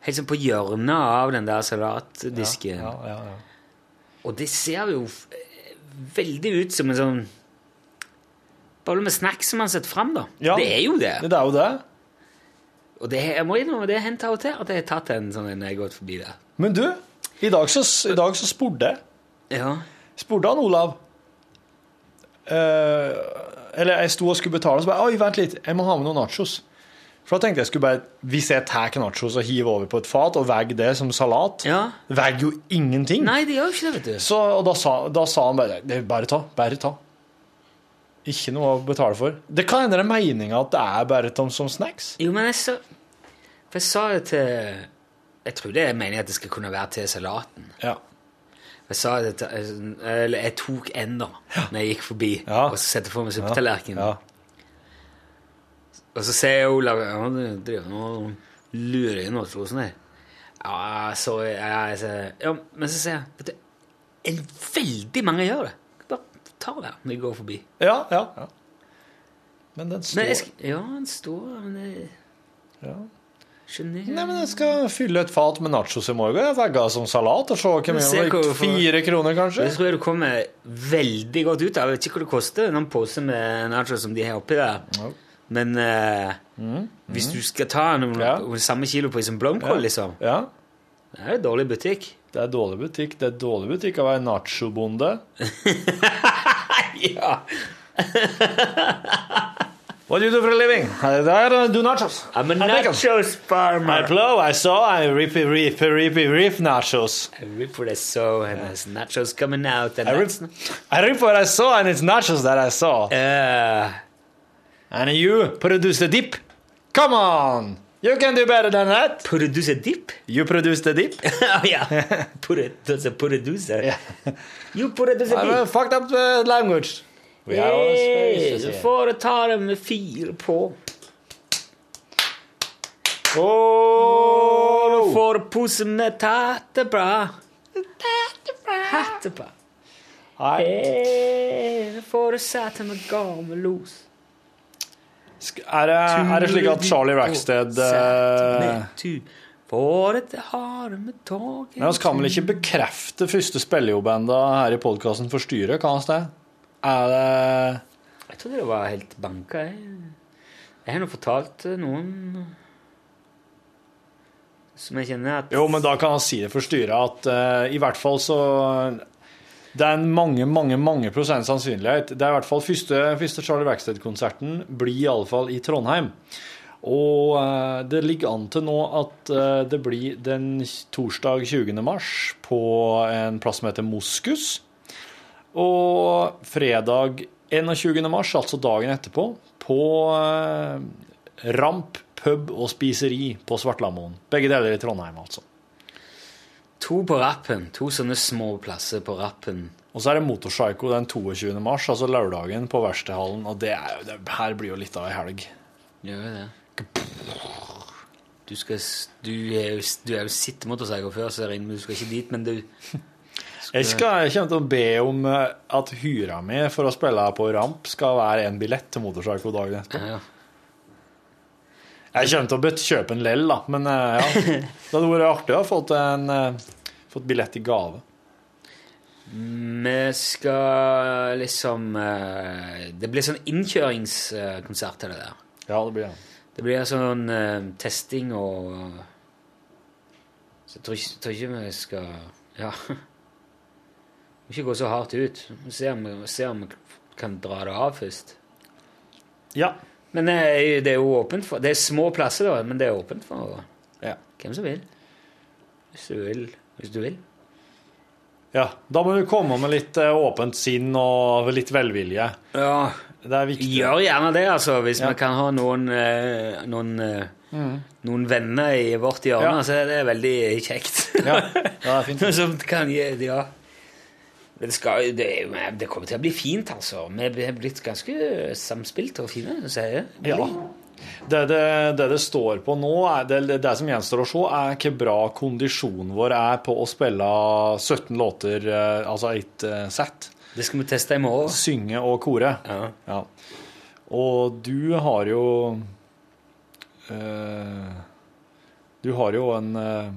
helt sånn på hjørnet av den der salatdisken. ja, ja, ja. Og det ser jo veldig ut som en sånn bolle med snacks som man setter fram, da. Ja. Det er jo det. Det er jo det. Og det, jeg må innrømme, det hendte av og til at jeg har tatt en sånn en jeg har gått forbi der. Men du, i dag så, i dag så spurte jeg. Ja. Spurte han Olav eh, Eller jeg sto og skulle betale, så bare Oi, vent litt, jeg må ha med noen nachos. For da tenkte jeg skulle bare Hvis jeg tar nachos og hiver over på et fat og vegger det som salat, Ja. vegger jo ingenting. Nei, det gjør jo ikke det, vet du. Så, og da sa, da sa han bare Bare ta, bare ta. Ikke noe å betale for. Det kan hende det er meninga at det er bare tom som snacks. Jo, men jeg sa For jeg sa det til Jeg tror det er meningen at det skal kunne være til salaten. Ja. Jeg sa det til Eller jeg tok en, da, når jeg gikk forbi Ja. og så setter for meg suppetallerkenen. ja. Og så ser jeg Olav Han driver og lurer inn sånn her. Ja, sorry. Ja, jeg sier, ja, men så ser jeg vet du, en Veldig mange gjør det. Bare ta det når jeg går forbi. Ja, ja, ja. Men den står Men jeg skal, ja, den står men jeg ja. skjønner Nei, men jeg skal fylle et fat med nachos i morgen. Jeg vegger som salat og se hvor mye du får. Fire kroner, kanskje? Det tror jeg du kommer veldig godt ut av. Jeg vet ikke hva det koster, noen poser med nachos som de har oppi der. Ja. Men eh, hvis du skal ta noen, Ja. samme kilopris som blomkål, liksom, Ja. det er jo dårlig butikk. Det er dårlig butikk. Det er dårlig butikk å være nachobonde. *laughs* ja. What do you do for a living? I I do nachos. I'm a I nachos I farmer. plow, I saw, I rip, rip, rip, rip nachos. I rip what I saw, and there's nachos coming out. And I rip, I rip what I saw, and it's nachos that I saw. Uh, And you produce the dip. Come on! You can do better than that. produce a dip? You produce the dip. *laughs* oh, yeah. *laughs* Produce, producer. Yeah. You produce a I'm a dip. fucked up uh, language. We are all Hey, spaces så here. får ta det med fire på. Oh, får du pose med tattebra. Hattebra. Nei. Hey, du får sette med gammelos. Sk- Er det, er det slik at Charlie Rackstead eh, Men vi kan vel ikke bekrefte første spillejobanda her i podkasten for styret, kan vi det? Er det Jeg trodde det var helt banka. Jeg, jeg har nå fortalt eh, noen som jeg kjenner at Jo, men da kan han si det for styret at uh, i hvert fall så Det er en mange, mange mange prosent sannsynlighet. Det er i hvert fall første, første Charlie Wackstead-konserten blir iallfall i Trondheim. Og eh, det ligger an til nå at eh, det blir den torsdag 20. mars på en plass som heter Moskus. Og fredag 21. mars, altså dagen etterpå, på eh, Ramp pub og spiseri på Svartlamoen. Begge deler i Trondheim, altså. To på rappen. To sånne små plasser på rappen. Og så er det Motorpsycho den 22. mars, altså lørdagen, på Verkstedhallen. Og det, er det her blir jo litt av ei helg. Gjør det. Du skal Du er jo, du er jo sitt motorpsycho før, så regner med du skal ikke dit, men du *laughs* Jeg, skal, jeg kommer til å be om eh, at hyra mi for å spille på Ramp skal være en billett til Motorpsycho dagen etterpå. ja, ja. Jeg kommer til å kjøpe en lell, da, men eh, ja. *laughs* Det hadde vært artig å ha fått en eh, fått billett i gave. Vi skal liksom eh, Det blir sånn innkjøringskonsert til det der. Ja, det blir det. Det blir sånn testing og Så jeg tror ikke, tror ikke vi skal Ja. *laughs* Må ikke gå så hardt ut. Se om, vi- se om vi kan dra det av først. Ja. Men eh, det er jo åpent for Det er små plasser, da, men det er åpent for Ja. hvem som vil. Hvis du vil. Hvis du vil. ja. Da må du komme med litt eh, åpent sinn og litt velvilje. Ja, Det er viktig. Gjør gjerne det, altså. Hvis Ja. vi kan ha noen, eh, noen, mm. noen venner i vårt hjørne, Ja. så er det veldig kjekt. Ja, ja, det er fint. *laughs* Som kan gi Ja. Det, skal, det, det kommer til å bli fint, altså. Vi er blitt ganske samspilte og fine, sier jeg. Ja. Det det, det det står på nå, det, det, som gjenstår å se, er hvor bra kondisjonen vår er på å spille 17 låter, eh, altså ett eh, sett. Det skal vi teste i morgen. Synge og kore. Ja. Ja. Og du har jo øh, Du har jo en eh,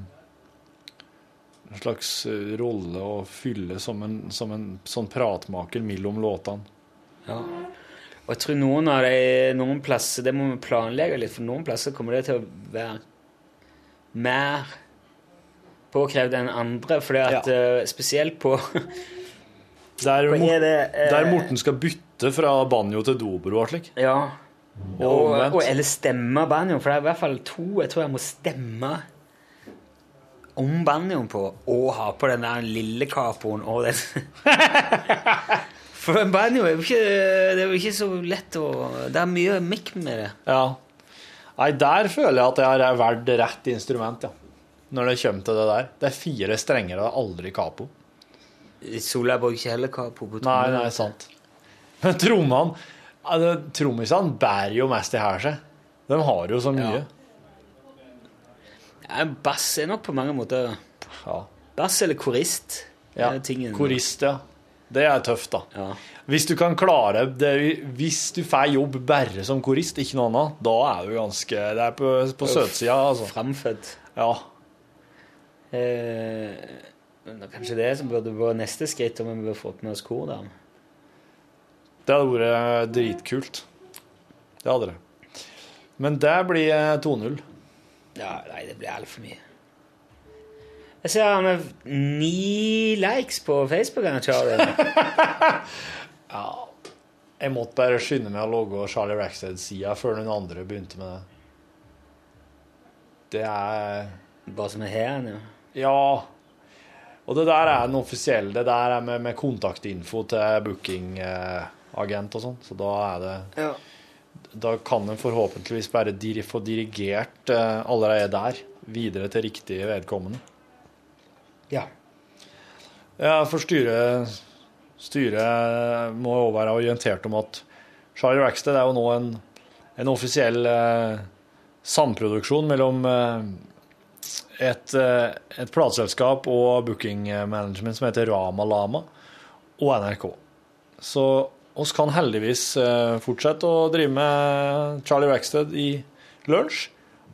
en slags eh, rolle å fylle som en, som en sånn pratmaker mellom låtene. Ja. Og jeg tror noen av de, noen plasser Det må vi planlegge litt, for noen plasser kommer det til å være mer påkrevd enn andre. Fordi at eh, spesielt på *laughs* Der, Mor- det, uh, der Morten skal bytte fra banjo til dobro og slik. Ja. Og Og, og, eller stemme banjo, for det er i hvert fall to jeg tror jeg må stemme om banjoen på, og ha på den der lille capoen og den *laughs* For en banjo er jo ikke, det er jo ikke så lett å Det er mye mikk med det. Ja. Nei, der føler jeg at jeg har valgt rett instrument, ja. Når det kommer til det der. Det er fire strenger og aldri capo. Solveig bruker ikke heller capo på Nei, trommene. nei, sant. Men trommene altså, Trommisene bærer jo mest i seg. De har jo så mye. Ja, bass er nok på mange måter Ja. Bass eller korist. ja. er. Korist, ja. Det er tøft, da. Ja. Hvis du kan klare det, Hvis du får jobb bare som korist, ikke noe annet, da er du ganske Det er på, på søtsida, altså. Framfødt. Ja. Eh, det er kanskje det som burde vært neste skritt, om vi bør få med oss kordam. Det hadde vært dritkult. Det hadde det. Men det blir eh, 2-0. Ja, nei, det blir altfor mye. Jeg ser han med ni likes på Facebook. Charlie. *laughs* Jeg måtte bare skynde meg å logge Charlie Rackstead-sida før noen andre begynte med det. Det er Bare som er her, ja. Ja. Og det der er den offisielle. Det der er med, med kontaktinfo til bookingagent og sånn. Så da er det Ja. Da kan en forhåpentligvis bare dir få dirigert eh, allerede der videre til riktig vedkommende. ja. Ja, for styret Styret må jo være orientert om at Charlie Rackstead er jo nå en, en offisiell eh, samproduksjon mellom eh, et, eh, et plateselskap og booking management som heter Rama Lama, og NRK. Så oss kan heldigvis eh, fortsette å drive med Charlie Rackstead i lunsj,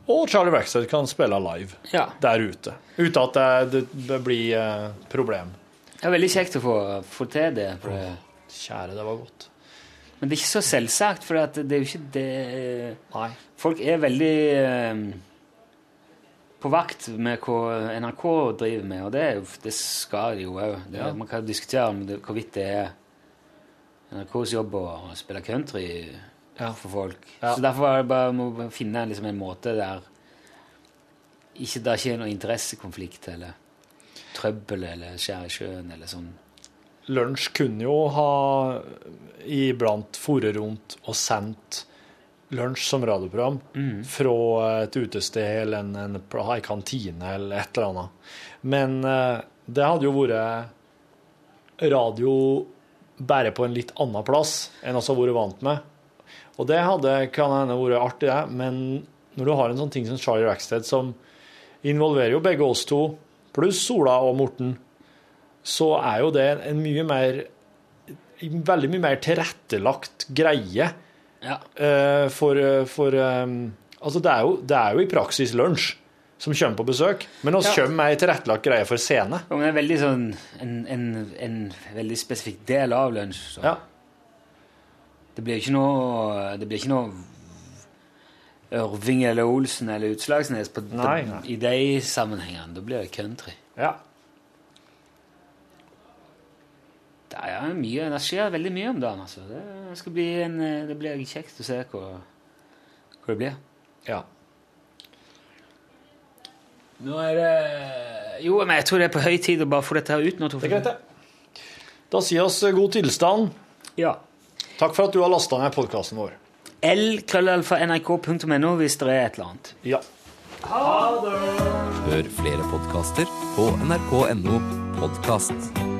og Charlie Rackstead kan spille live ja. der ute, uten at det, det, blir eh, problem. Det er veldig kjekt å få, få til det. Det. Kjære, det var godt. Men det er ikke så selvsagt, for at det er jo ikke det Nei. Folk er veldig eh, på vakt med hva NRK driver med, og det, jo, det skal de jo òg. Ja. Man kan diskutere om det, hvorvidt det er NRKs jobb å spille country Ja. for folk. Ja. Så derfor er det bare må finne liksom, en måte der ikke, det ikke er noe interessekonflikt eller trøbbel eller skjær i sjøen eller sånn. Lunsj kunne jo ha iblant foret rundt og sendt lunsj som radioprogram fra et utested eller en, en, en kantine eller et eller annet. Men eh, det hadde jo vært radio bare på en litt annen plass enn vi har vært vant med. Og det hadde kan hende vært artig, det, men når du har en sånn ting som Charlie Rackstead, som involverer jo begge oss to, pluss Sola og Morten, så er jo det en mye mer en Veldig mye mer tilrettelagt greie Ja. eh, for, for um, Altså, det er, jo, det er jo i praksis lunsj som kommer på besøk, men vi Ja. kommer med ei tilrettelagt greie for scene. Det er veldig sånn en, en, en veldig spesifikk del av lunsj. Så. Ja. Det blir ikke noe Det blir ikke noe Ørving eller Olsen eller Utslagsnes på, Nei, nei. i de sammenhengene. Da blir det country. ja. Det er mye, det skjer veldig mye om dagen. Altså. Det, skal bli en, det blir kjekt å se hva, hva det blir. ja. Nå er det Jo, men jeg tror det er på høy tid å bare få dette her ut nå. Det er greit, det. Da sier oss god tilstand. Ja. Takk for at du har lasta ned podkasten vår. L-krøllalfa.nrk.no hvis det er et eller annet. Ja. Ha det! Hør flere podkaster på nrk.no podkast.